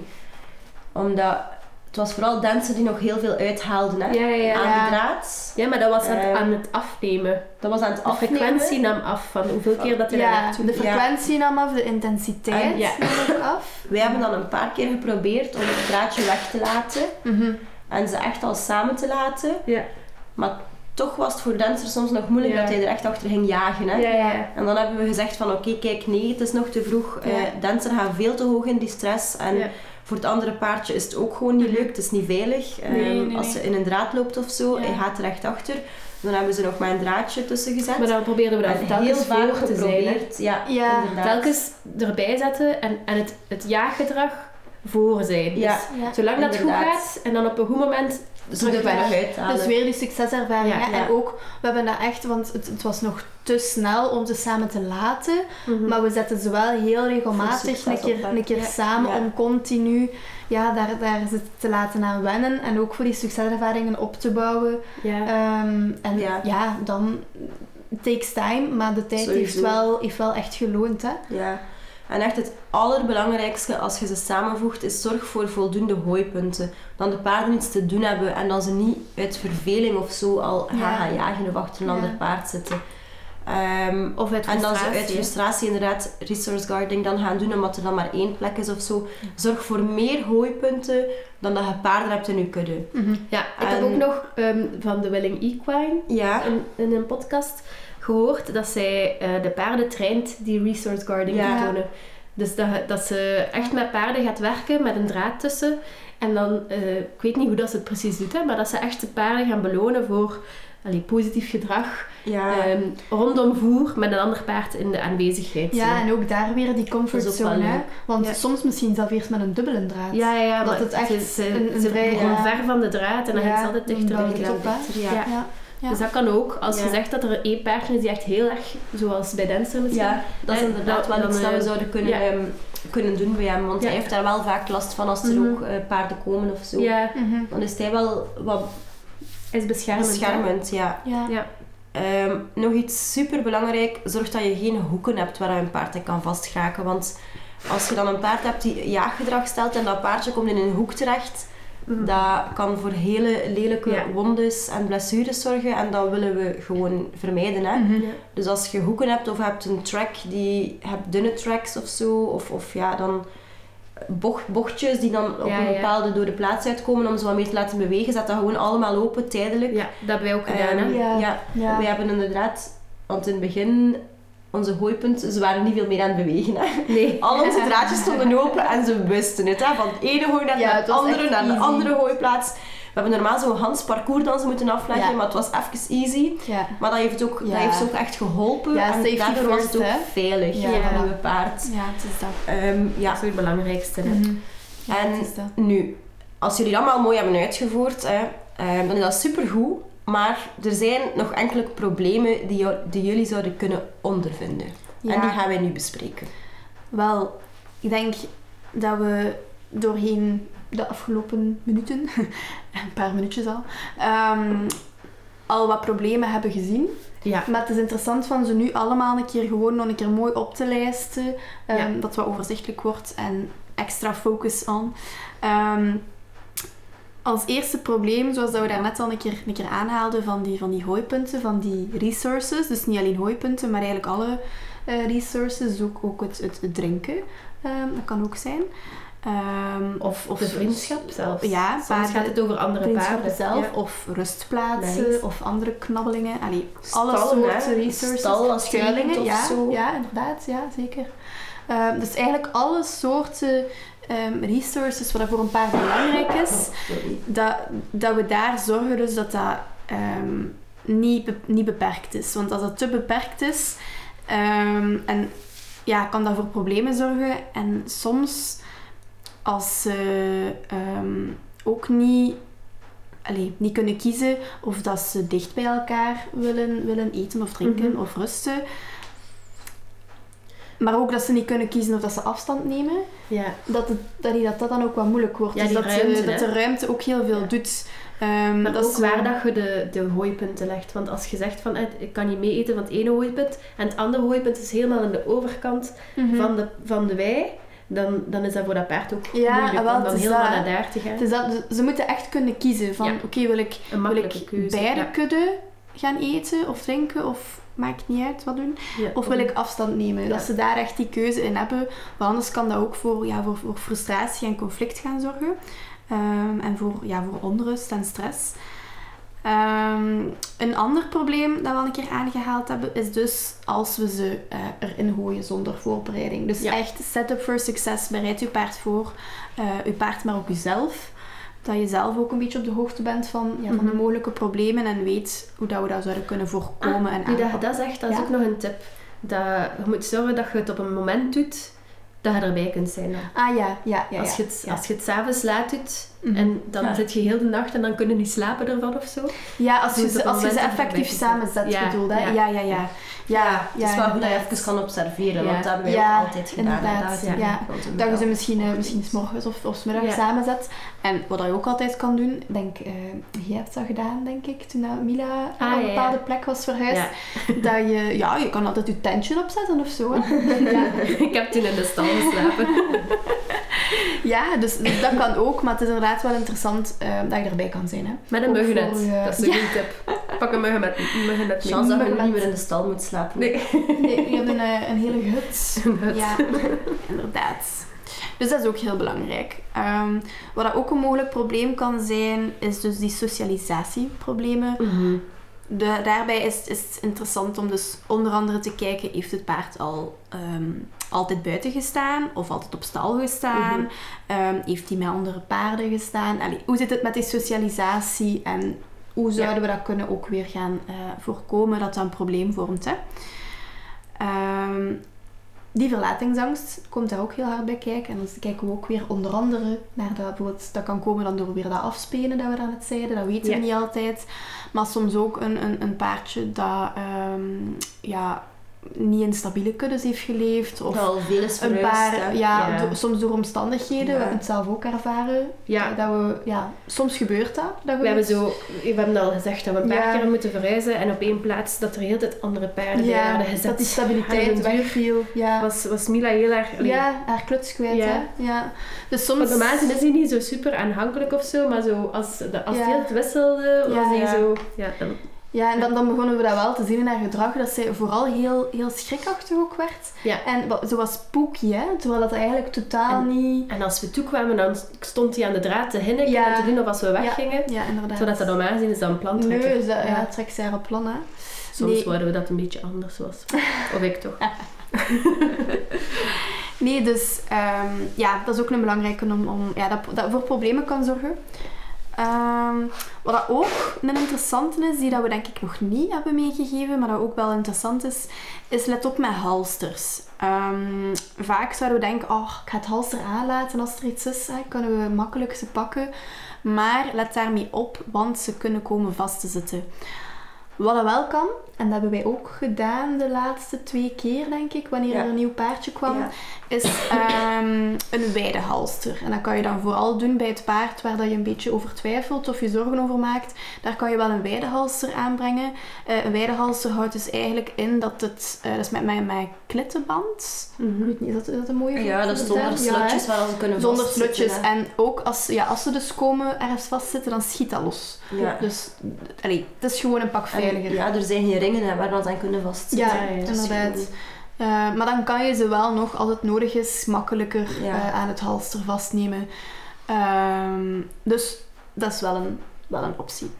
[SPEAKER 3] Omdat het was vooral dansen die nog heel veel uithaalden hè?
[SPEAKER 2] Ja, ja, ja.
[SPEAKER 3] aan de draad.
[SPEAKER 2] Ja, maar dat was aan het,
[SPEAKER 3] Ehm,
[SPEAKER 2] aan het afnemen.
[SPEAKER 3] Dat was aan het
[SPEAKER 2] De
[SPEAKER 3] afnemen.
[SPEAKER 2] frequentie nam af van hoeveel keer dat hij
[SPEAKER 1] Ja,
[SPEAKER 2] naartoe
[SPEAKER 1] de frequentie nam af, de intensiteit
[SPEAKER 3] En-
[SPEAKER 2] ja.
[SPEAKER 1] nam ook af.
[SPEAKER 3] Wij hebben dan een paar keer geprobeerd om het draadje weg te laten
[SPEAKER 1] Mhm.
[SPEAKER 3] en ze echt al samen te laten.
[SPEAKER 2] Ja.
[SPEAKER 3] Maar toch was het voor danser soms nog moeilijk
[SPEAKER 2] Ja.
[SPEAKER 3] dat hij er echt achter ging jagen. Hè?
[SPEAKER 2] Ja, ja.
[SPEAKER 3] En dan hebben we gezegd van oké, kijk, nee, het is nog te vroeg.
[SPEAKER 1] Ja.
[SPEAKER 3] Eh danser gaat veel te hoog in die stress. En
[SPEAKER 2] Ja.
[SPEAKER 3] Voor het andere paardje is het ook gewoon niet leuk. Het is niet veilig.
[SPEAKER 1] Nee,
[SPEAKER 3] Ehm,
[SPEAKER 1] nee,
[SPEAKER 3] als ze in een draad loopt of zo, hij gaat er echt achter. Dan hebben ze nog maar een draadje tussen gezet.
[SPEAKER 2] Maar dan probeerden we dat
[SPEAKER 3] en
[SPEAKER 2] telkens
[SPEAKER 3] heel vaak
[SPEAKER 2] voor te zijn.
[SPEAKER 3] Ja,
[SPEAKER 1] Ja.
[SPEAKER 3] inderdaad.
[SPEAKER 2] Telkens erbij zetten en, en het, het jaaggedrag voor zijn.
[SPEAKER 3] Ja.
[SPEAKER 2] Dus
[SPEAKER 1] Ja.
[SPEAKER 2] zolang dat goed gaat en dan op een goed moment
[SPEAKER 1] terug
[SPEAKER 3] uithalen.
[SPEAKER 1] Dus weer die succeservaring.
[SPEAKER 2] Ja,
[SPEAKER 1] hè.
[SPEAKER 3] ja.
[SPEAKER 1] En ook, we hebben dat echt, want het, het was nog te snel om ze samen te laten.
[SPEAKER 2] Mhm.
[SPEAKER 1] Maar we zetten ze wel heel regelmatig een keer, een keer samen om continu ja, daar, daar ze te laten aan wennen. En ook voor die succeservaringen op te bouwen. Ehm, en
[SPEAKER 3] Ja.
[SPEAKER 1] dan takes time, maar de tijd heeft wel, heeft wel echt geloond. Hè?
[SPEAKER 3] Ja. En echt het allerbelangrijkste als je ze samenvoegt is zorg voor voldoende hooipunten. Dan de paarden iets te doen hebben en dan ze niet uit verveling of zo al gaan
[SPEAKER 1] Ja.
[SPEAKER 3] gaan jagen of achter een
[SPEAKER 1] Ja.
[SPEAKER 3] ander paard zitten. Ehm,
[SPEAKER 2] Of uit
[SPEAKER 3] en dan ze
[SPEAKER 2] frustratie.
[SPEAKER 3] uit frustratie inderdaad resource guarding dan gaan doen omdat er dan maar één plek is of zo. Zorg voor meer hooipunten dan dat je paarden hebt in je kudde.
[SPEAKER 1] Mhm.
[SPEAKER 2] Ja, ik heb ook nog ehm, van de Willing Equine
[SPEAKER 3] Ja,
[SPEAKER 2] in, in een podcast gehoord dat zij eh, de paarden traint die resource guarding
[SPEAKER 3] Ja.
[SPEAKER 2] te tonen. Dus dat, dat ze echt met paarden gaat werken, met een draad tussen. En dan, eh, ik weet niet hoe dat ze het precies doet, hè, maar dat ze echt de paarden gaan belonen voor allee, positief gedrag
[SPEAKER 3] Ja.
[SPEAKER 2] ehm, rondom voer met een ander paard in de aanwezigheid.
[SPEAKER 1] Ja,
[SPEAKER 2] zo.
[SPEAKER 1] en ook daar weer die comfortzone. hè. Want
[SPEAKER 2] Ja.
[SPEAKER 1] soms misschien zelf eerst met een dubbele draad.
[SPEAKER 2] ja, ja, ja,
[SPEAKER 1] Dat
[SPEAKER 2] maar
[SPEAKER 1] het echt
[SPEAKER 2] ze, ze,
[SPEAKER 1] een- een
[SPEAKER 2] ze
[SPEAKER 1] vrij-
[SPEAKER 2] ver van de draad en dan gaat ze altijd bij de dichter,
[SPEAKER 3] Ja.
[SPEAKER 2] Ja. Dus dat kan ook. Als je zegt dat er één paardje is die echt heel erg, zoals bij Dancer misschien.
[SPEAKER 3] Ja, dat is inderdaad wel iets
[SPEAKER 2] dan,
[SPEAKER 3] dat we
[SPEAKER 2] eh,
[SPEAKER 3] zouden kunnen,
[SPEAKER 2] ja.
[SPEAKER 3] ehm, kunnen doen bij hem. Want
[SPEAKER 2] Ja.
[SPEAKER 3] hij heeft daar wel vaak last van als er
[SPEAKER 2] Mhm.
[SPEAKER 3] ook eh, paarden komen of zo.
[SPEAKER 2] Ja,
[SPEAKER 1] Mhm.
[SPEAKER 3] Dan is hij wel wat
[SPEAKER 2] is beschermend.
[SPEAKER 3] beschermend. Ja.
[SPEAKER 1] Ja.
[SPEAKER 2] Ja.
[SPEAKER 3] Ehm, nog iets super belangrijk: zorg dat je geen hoeken hebt waar een paard in kan vastgeraken. Want als je dan een paard hebt die jaaggedrag stelt en dat paardje komt in een hoek terecht,
[SPEAKER 2] Mhm.
[SPEAKER 3] dat kan voor hele lelijke
[SPEAKER 2] Ja.
[SPEAKER 3] wondes en blessures zorgen en dat willen we gewoon vermijden. Hè?
[SPEAKER 1] Mhm.
[SPEAKER 2] Ja.
[SPEAKER 3] Dus als je hoeken hebt of je hebt een track die hebt dunne tracks of zo, of, of ja, dan bocht, bochtjes die dan op
[SPEAKER 2] Ja,
[SPEAKER 3] een
[SPEAKER 2] ja.
[SPEAKER 3] bepaalde door de plaats uitkomen om ze wat meer te laten bewegen, zet dat gewoon allemaal open tijdelijk.
[SPEAKER 2] Ja, dat hebben wij ook gedaan. hè.
[SPEAKER 3] Ehm,
[SPEAKER 1] Ja.
[SPEAKER 3] ja.
[SPEAKER 1] Ja.
[SPEAKER 3] we hebben inderdaad, want in het begin, onze hooipunten, ze waren niet veel meer aan het bewegen. Hè.
[SPEAKER 2] Nee.
[SPEAKER 3] Al onze draadjes stonden open en ze wisten het. Hè. Van de ene
[SPEAKER 1] Ja,
[SPEAKER 3] naar
[SPEAKER 1] het
[SPEAKER 3] andere, naar de
[SPEAKER 1] easy.
[SPEAKER 3] andere hooiplaats. We hebben normaal zo'n Hans parcours dan ze moeten afleggen,
[SPEAKER 1] Ja.
[SPEAKER 3] maar het was even easy.
[SPEAKER 1] Ja.
[SPEAKER 3] Maar dat heeft, ook,
[SPEAKER 1] Ja.
[SPEAKER 3] dat heeft ze ook echt geholpen.
[SPEAKER 1] Ja,
[SPEAKER 3] en daardoor was het ook veilig
[SPEAKER 1] Ja, voilà.
[SPEAKER 3] een nieuwe paard.
[SPEAKER 1] ja, het is dat.
[SPEAKER 3] Ehm, ja.
[SPEAKER 2] Dat is het belangrijkste. Hè.
[SPEAKER 1] Mhm. Ja,
[SPEAKER 3] En-
[SPEAKER 1] het is dat.
[SPEAKER 3] Nu, als jullie dat allemaal mooi hebben uitgevoerd, hè, ehm, dan is dat supergoed. Maar er zijn nog enkele problemen die, die jullie zouden kunnen ondervinden. En die gaan wij nu bespreken.
[SPEAKER 1] Wel, ik denk dat we doorheen de afgelopen minuten, een paar minuutjes al, ehm, al wat problemen hebben gezien.
[SPEAKER 2] Ja.
[SPEAKER 1] Maar het is interessant van ze nu allemaal een keer gewoon nog een keer mooi op te lijsten.
[SPEAKER 2] Ja.
[SPEAKER 1] Dat wat overzichtelijk wordt en extra focus aan. Ehm, als eerste probleem, zoals dat we daarnet al een keer, een keer aanhaalden, van die, van die hooipunten, van die resources. Dus niet alleen hooipunten, maar eigenlijk alle eh, resources. Ook, ook het, het, het drinken, ehm, dat kan ook zijn. Ehm,
[SPEAKER 2] Of, of de vriendschap zelfs.
[SPEAKER 1] Ja,
[SPEAKER 2] Soms
[SPEAKER 1] paarden-
[SPEAKER 2] gaat het over andere paarden.
[SPEAKER 1] zelf,
[SPEAKER 2] Ja.
[SPEAKER 1] of rustplaatsen,
[SPEAKER 2] Nice.
[SPEAKER 1] of andere knabbelingen. Allee, alle
[SPEAKER 3] Stallen, hè.
[SPEAKER 1] soorten resources.
[SPEAKER 3] Stal als
[SPEAKER 1] Schuilingen, ja,
[SPEAKER 3] zo.
[SPEAKER 1] ja, inderdaad, ja, zeker. Ehm, dus eigenlijk alle soorten ehm, resources wat voor een paard belangrijk is, dat, dat we daar zorgen dus dat dat ehm, niet, be- niet beperkt is. Want als dat te beperkt is, ehm, en, ja, kan dat voor problemen zorgen. En soms, als ze ook niet, allee, niet kunnen kiezen of dat ze dicht bij elkaar willen, willen eten of drinken
[SPEAKER 2] Mhm.
[SPEAKER 1] of rusten. Maar ook dat ze niet kunnen kiezen of dat ze afstand nemen
[SPEAKER 2] Ja.
[SPEAKER 1] dat, het, dat, die- dat dat dan ook wat moeilijk wordt.
[SPEAKER 2] Ja,
[SPEAKER 1] dus dat,
[SPEAKER 2] ruimte,
[SPEAKER 1] de, dat
[SPEAKER 2] hè.
[SPEAKER 1] de ruimte ook heel veel
[SPEAKER 2] Ja.
[SPEAKER 1] doet. Ehm,
[SPEAKER 2] Maar
[SPEAKER 1] dat
[SPEAKER 2] ook
[SPEAKER 1] is
[SPEAKER 2] waar dat je de, de hooipunten legt. Want als je zegt van eh, ik kan niet mee eten van het ene hooipunt en het andere hooipunt is helemaal aan de overkant
[SPEAKER 1] Mhm.
[SPEAKER 2] van, de, van de wei, dan, dan is dat voor dat paard ook
[SPEAKER 1] Ja,
[SPEAKER 2] moeilijk
[SPEAKER 1] wel,
[SPEAKER 2] om dan helemaal
[SPEAKER 1] dat,
[SPEAKER 2] naar daar te gaan.
[SPEAKER 1] Is dat, ze moeten echt kunnen kiezen van
[SPEAKER 2] Ja.
[SPEAKER 1] oké, wil ik,
[SPEAKER 2] Een
[SPEAKER 1] wil ik
[SPEAKER 2] keuze.
[SPEAKER 1] beide
[SPEAKER 2] ja.
[SPEAKER 1] kudden gaan eten of drinken of maakt niet uit wat doen.
[SPEAKER 2] Ja,
[SPEAKER 1] Of wil ik afstand nemen?
[SPEAKER 2] Ja.
[SPEAKER 1] Dat ze daar echt die keuze in hebben. Want anders kan dat ook voor, ja, voor, voor frustratie en conflict gaan zorgen. Ehm, en voor, ja, voor onrust en stress. Ehm, een ander probleem dat we al een keer aangehaald hebben, is dus als we ze eh, erin gooien zonder voorbereiding. Dus
[SPEAKER 2] Ja.
[SPEAKER 1] echt setup for success. Bereid je paard voor. eh je paard, maar ook jezelf. Dat je zelf ook een beetje op de hoogte bent van, ja, van de
[SPEAKER 2] Mhm.
[SPEAKER 1] mogelijke problemen en weet hoe dat we dat zouden kunnen voorkomen en
[SPEAKER 2] Nu dat je
[SPEAKER 1] aanpakken.
[SPEAKER 2] dat dat is
[SPEAKER 1] Ja.
[SPEAKER 2] ook nog een tip. Dat je moet zorgen dat je het op een moment doet dat je erbij kunt zijn. Dan.
[SPEAKER 1] Ah ja, ja, ja.
[SPEAKER 2] als, je het,
[SPEAKER 1] ja.
[SPEAKER 2] als je het s'avonds laat doet
[SPEAKER 1] Mhm.
[SPEAKER 2] en dan
[SPEAKER 3] Ja.
[SPEAKER 2] zit je heel de nacht en dan kun je niet slapen ervan of zo.
[SPEAKER 1] Ja, als je ze, als je ze effectief samenzet,
[SPEAKER 2] Ja,
[SPEAKER 1] bedoel hè?
[SPEAKER 2] ja.
[SPEAKER 1] Ja, ja, ja. Ja,
[SPEAKER 3] Het is wel goed dat je even kan observeren,
[SPEAKER 2] Ja.
[SPEAKER 3] want dat hebben ook altijd gedaan.
[SPEAKER 1] inderdaad,
[SPEAKER 3] Dat we
[SPEAKER 1] ja.
[SPEAKER 3] we
[SPEAKER 1] Dat je ze misschien, eh,
[SPEAKER 3] wel
[SPEAKER 1] misschien s morgens of, of s middags
[SPEAKER 2] Ja.
[SPEAKER 1] samenzet. En wat je ook altijd kan doen, ik denk, eh jij hebt dat gedaan, denk ik, toen Mila
[SPEAKER 2] Ah,
[SPEAKER 1] naar een bepaalde plek was verhuisd.
[SPEAKER 2] Ja.
[SPEAKER 1] Dat je, ja, je kan altijd je tentje opzetten of zo. Hè? ja.
[SPEAKER 2] ik heb toen in de stal geslapen.
[SPEAKER 1] ja, dus, dus dat kan ook, maar het is inderdaad wel interessant eh, dat je erbij kan zijn. Hè?
[SPEAKER 2] Met een muggennet.
[SPEAKER 1] je-
[SPEAKER 2] Dat is een goede tip. Pak een muggen met muggennet mee.
[SPEAKER 3] Chance dat je
[SPEAKER 1] Muggennet.
[SPEAKER 3] niet meer in de stal moet slapen.
[SPEAKER 2] Nee.
[SPEAKER 1] Nee, je hebt een, eh, een hele hut.
[SPEAKER 2] Een hut.
[SPEAKER 1] Ja, inderdaad. Dus dat is ook heel belangrijk. Ehm, wat dat ook een mogelijk probleem kan zijn, is dus die socialisatieproblemen.
[SPEAKER 2] Mhm.
[SPEAKER 1] De, daarbij is, is het interessant om dus onder andere te kijken, heeft het paard al ehm, altijd buiten gestaan of altijd op stal gestaan?
[SPEAKER 2] Mhm.
[SPEAKER 1] Ehm, heeft hij met andere paarden gestaan? Allee, hoe zit het met die socialisatie en hoe zouden we dat kunnen ook weer gaan eh, voorkomen dat dat een probleem vormt? Hè? Ehm, die verlatingsangst komt daar ook heel hard bij kijken. En dan kijken we ook weer onder andere naar dat bijvoorbeeld, dat kan komen dan door weer dat afspelen dat we daarnet zeiden. Dat weten
[SPEAKER 2] Ja.
[SPEAKER 1] we niet altijd. Maar soms ook een, een, een paardje dat ehm, ja, niet in stabiele kuddes heeft geleefd. Of
[SPEAKER 3] Dat al veel is
[SPEAKER 1] een
[SPEAKER 3] verhuisd,
[SPEAKER 1] paar, ja,
[SPEAKER 2] Ja.
[SPEAKER 1] do- soms door omstandigheden. We hebben het zelf ook ervaren.
[SPEAKER 2] Ja.
[SPEAKER 1] eh, Dat we, ja, soms gebeurt dat. dat
[SPEAKER 2] We
[SPEAKER 1] we
[SPEAKER 2] hebben, zo, we hebben al gezegd dat we een paar
[SPEAKER 1] Ja.
[SPEAKER 2] keer moeten verhuizen en op één plaats dat er heel tijd andere paarden
[SPEAKER 1] ja,
[SPEAKER 2] werden gezet.
[SPEAKER 1] dat die stabiliteit wegviel. Ja.
[SPEAKER 2] was, was Mila heel erg...
[SPEAKER 1] ja, haar kluts kwijt.
[SPEAKER 2] Ja.
[SPEAKER 1] Hè? Ja. Dus soms...
[SPEAKER 2] Want normaal is hij niet zo super aanhankelijk of zo, maar zo als, de, als
[SPEAKER 1] Ja.
[SPEAKER 2] hij het wisselde, was
[SPEAKER 1] Ja,
[SPEAKER 2] hij
[SPEAKER 1] ja.
[SPEAKER 2] zo... Ja, dan,
[SPEAKER 1] Ja, en dan, dan begonnen we dat wel te zien in haar gedrag, dat zij vooral heel, heel schrikachtig ook werd.
[SPEAKER 2] Ja.
[SPEAKER 1] En ze was spooky, hè? terwijl dat eigenlijk totaal
[SPEAKER 2] En-
[SPEAKER 1] niet...
[SPEAKER 2] en als we toekwamen, dan stond hij aan de draad te hinniken
[SPEAKER 1] Ja.
[SPEAKER 2] en te doen of als we weggingen.
[SPEAKER 1] Ja, inderdaad.
[SPEAKER 2] Zodat dat normaal gezien is dan een plantrekker.
[SPEAKER 1] Nee, ze, ja.
[SPEAKER 2] Ja.
[SPEAKER 1] trekt zij haar op plan, hè.
[SPEAKER 2] Soms
[SPEAKER 1] Nee.
[SPEAKER 2] we dat een beetje anders was. Of ik toch.
[SPEAKER 1] Nee, dus ehm, ja, dat is ook een belangrijke om, om ja, dat, dat voor problemen kan zorgen. Ehm, wat dat ook een interessante is, die dat we denk ik nog niet hebben meegegeven, maar dat ook wel interessant is, is let op met halsters. Ehm, vaak zouden we denken, oh, ik ga het halster aanlaten als er iets is, hè, kunnen we makkelijk ze pakken. Maar let daarmee op, want ze kunnen komen vast te zitten. Wat dat wel kan, en dat hebben wij ook gedaan de laatste twee keer, denk ik, wanneer
[SPEAKER 3] Ja.
[SPEAKER 1] er een nieuw paardje kwam,
[SPEAKER 3] Ja.
[SPEAKER 1] is ehm, een weidehalster. En dat kan je dan vooral doen bij het paard waar dat je een beetje over twijfelt of je zorgen over maakt. Daar kan je wel een weidehalster aanbrengen. Eh, een weidehalster houdt dus eigenlijk in dat het, eh, dat is met mijn, mijn klittenband. Ik weet niet, is dat, is dat een mooie
[SPEAKER 3] Ja, dat is zonder
[SPEAKER 1] Ja,
[SPEAKER 3] slotjes waar ze kunnen
[SPEAKER 1] Zonder
[SPEAKER 3] hè.
[SPEAKER 1] En ook als, ja, als ze dus komen ergens vastzitten, dan schiet dat los. Dus allee, het is gewoon een pak
[SPEAKER 3] En,
[SPEAKER 1] veiliger.
[SPEAKER 3] ja, er zijn geen ringen hè, waar dat aan kunnen vastzitten.
[SPEAKER 1] Ja,
[SPEAKER 2] Ja,
[SPEAKER 3] is
[SPEAKER 1] inderdaad. Eh, maar dan kan je ze wel nog, als het nodig is, makkelijker
[SPEAKER 3] Ja.
[SPEAKER 1] eh, aan het halster vastnemen. Ehm, dus dat is wel een, wel een optie.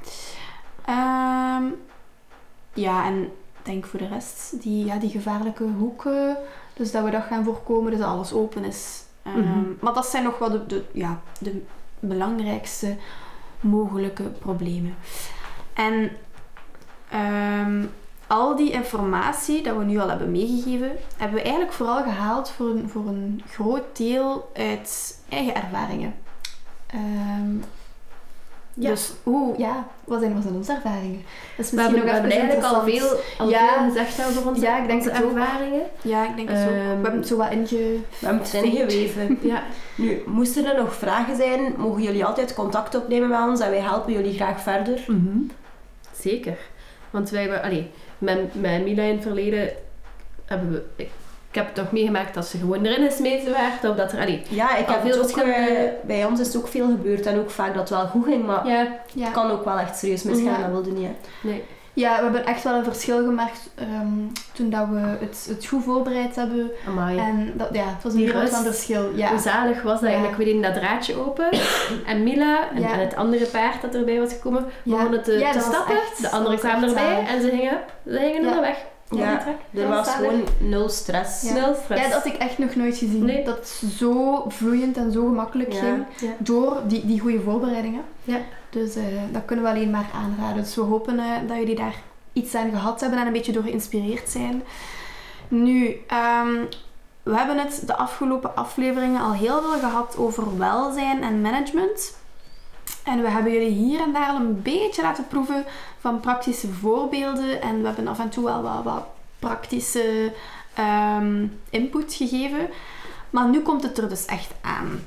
[SPEAKER 1] Ehm, ja, en ik denk voor de rest, die, ja, die gevaarlijke hoeken, dus dat we dat gaan voorkomen, dus dat alles open is. Ehm,
[SPEAKER 2] Mhm.
[SPEAKER 1] Maar dat zijn nog wel de, de, ja, de belangrijkste mogelijke problemen. En ehm, al die informatie dat we nu al hebben meegegeven, hebben we eigenlijk vooral gehaald voor een, voor een groot deel uit eigen ervaringen. Ehm,
[SPEAKER 2] Ja.
[SPEAKER 1] Dus hoe, ja, wat zijn, wat zijn onze ervaringen? Dat is
[SPEAKER 2] We
[SPEAKER 1] misschien
[SPEAKER 2] hebben,
[SPEAKER 1] nog
[SPEAKER 2] we hebben
[SPEAKER 1] even
[SPEAKER 2] eigenlijk al veel, al
[SPEAKER 1] Ja.
[SPEAKER 2] veel gezegd over onze,
[SPEAKER 1] Ja, ik denk
[SPEAKER 2] onze ervaringen.
[SPEAKER 1] Ja, ik denk het zo. We hebben het zo wat inge...
[SPEAKER 3] We hebben het erin geweven.
[SPEAKER 2] Ja.
[SPEAKER 3] Nu, moesten er nog vragen zijn, mogen jullie altijd contact opnemen met ons en wij helpen jullie graag verder.
[SPEAKER 2] Zeker. Want wij hebben, allee, met, met Mila in het verleden hebben we, ik, ik heb nog meegemaakt dat ze gewoon erin gesmeten werd. Of dat er, allee,
[SPEAKER 3] Ja, ik heb
[SPEAKER 2] veel
[SPEAKER 3] het ook,
[SPEAKER 2] verschillende-
[SPEAKER 3] eh, bij ons is het ook veel gebeurd en ook vaak dat het wel goed ging, maar
[SPEAKER 2] ja,
[SPEAKER 3] het kan ook wel echt serieus misgaan, dat wilde niet. Hè.
[SPEAKER 2] nee.
[SPEAKER 1] Ja, we hebben echt wel een verschil gemaakt ehm, toen dat we het, het goed voorbereid hebben.
[SPEAKER 2] Amai.
[SPEAKER 1] En dat, ja, het was een van verschil. Ja.
[SPEAKER 2] Hoe zalig was dat
[SPEAKER 1] Ja.
[SPEAKER 2] eigenlijk? We deden dat draadje open en Mila en,
[SPEAKER 1] Ja.
[SPEAKER 2] en het andere paard dat erbij was gekomen, begonnen te, te stappen.
[SPEAKER 1] echt-
[SPEAKER 2] de anderen kwamen erbij
[SPEAKER 1] zalig.
[SPEAKER 2] en ze gingen, ze gingen
[SPEAKER 1] Ja.
[SPEAKER 2] er weg.
[SPEAKER 3] Ja. Er
[SPEAKER 1] Dat
[SPEAKER 3] was gewoon nul stress.
[SPEAKER 1] Ja.
[SPEAKER 2] Stress.
[SPEAKER 1] Ja, dat had ik echt nog nooit gezien.
[SPEAKER 2] Nee.
[SPEAKER 1] Dat het zo vloeiend en zo gemakkelijk
[SPEAKER 3] Ja.
[SPEAKER 1] ging
[SPEAKER 2] Ja.
[SPEAKER 1] door die, die goede voorbereidingen.
[SPEAKER 2] Ja.
[SPEAKER 1] Dus eh, dat kunnen we alleen maar aanraden. Dus we hopen eh, dat jullie daar iets aan gehad hebben en een beetje door geïnspireerd zijn. Nu, ehm, we hebben het de afgelopen afleveringen al heel veel gehad over welzijn en management. En we hebben jullie hier en daar al een beetje laten proeven van praktische voorbeelden. En we hebben af en toe wel wat, praktische ehm, input gegeven. Maar nu komt het er dus echt aan.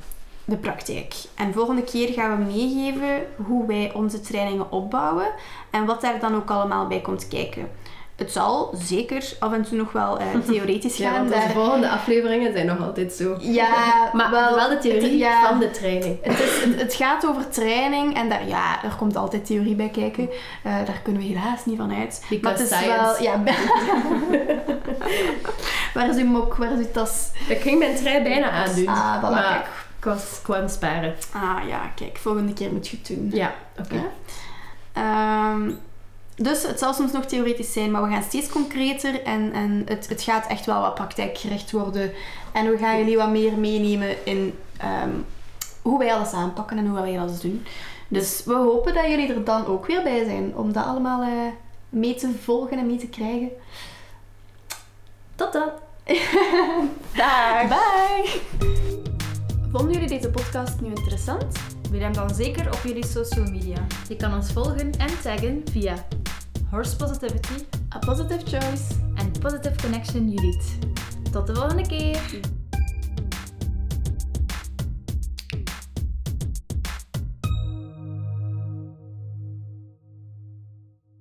[SPEAKER 1] De praktijk. En volgende keer gaan we meegeven hoe wij onze trainingen opbouwen en wat daar dan ook allemaal bij komt kijken. Het zal zeker af en toe nog wel eh, theoretisch
[SPEAKER 2] Ja,
[SPEAKER 1] gaan.
[SPEAKER 2] want onze
[SPEAKER 1] daar-
[SPEAKER 2] volgende afleveringen zijn nog altijd zo.
[SPEAKER 1] ja,
[SPEAKER 2] Maar wel, de theorie
[SPEAKER 1] het- ja.
[SPEAKER 2] van de training.
[SPEAKER 1] Het, is, het, het gaat over training en daar, ja, er komt altijd theorie bij kijken. Eh, daar kunnen we helaas niet van uit.
[SPEAKER 2] Because
[SPEAKER 1] maar het is
[SPEAKER 2] science.
[SPEAKER 1] wel... Ja, waar is uw mok? Waar is uw tas?
[SPEAKER 2] Ik ging mijn trui bijna aandoen.
[SPEAKER 1] Ah, voilà,
[SPEAKER 2] maar
[SPEAKER 1] kijk.
[SPEAKER 2] ik was kwam sparen.
[SPEAKER 1] Ah ja, kijk, volgende keer moet je het doen.
[SPEAKER 2] Ja, oké.
[SPEAKER 1] Ja. Ehm, dus het zal soms nog theoretisch zijn, maar we gaan steeds concreter en, en het, het gaat echt wel wat praktijkgericht worden. En we gaan jullie wat meer meenemen in ehm, hoe wij alles aanpakken en hoe wij alles doen. Dus we hopen dat jullie er dan ook weer bij zijn om dat allemaal eh, mee te volgen en mee te krijgen.
[SPEAKER 2] Tot dan!
[SPEAKER 1] Dag!
[SPEAKER 2] Bye!
[SPEAKER 1] Vonden jullie deze podcast nu interessant?
[SPEAKER 4] Wil hem dan zeker op jullie social media.
[SPEAKER 2] Je kan ons volgen en taggen via
[SPEAKER 4] Horse Positivity
[SPEAKER 1] A positive choice.
[SPEAKER 4] en Positive Connection Judith. Tot de volgende keer!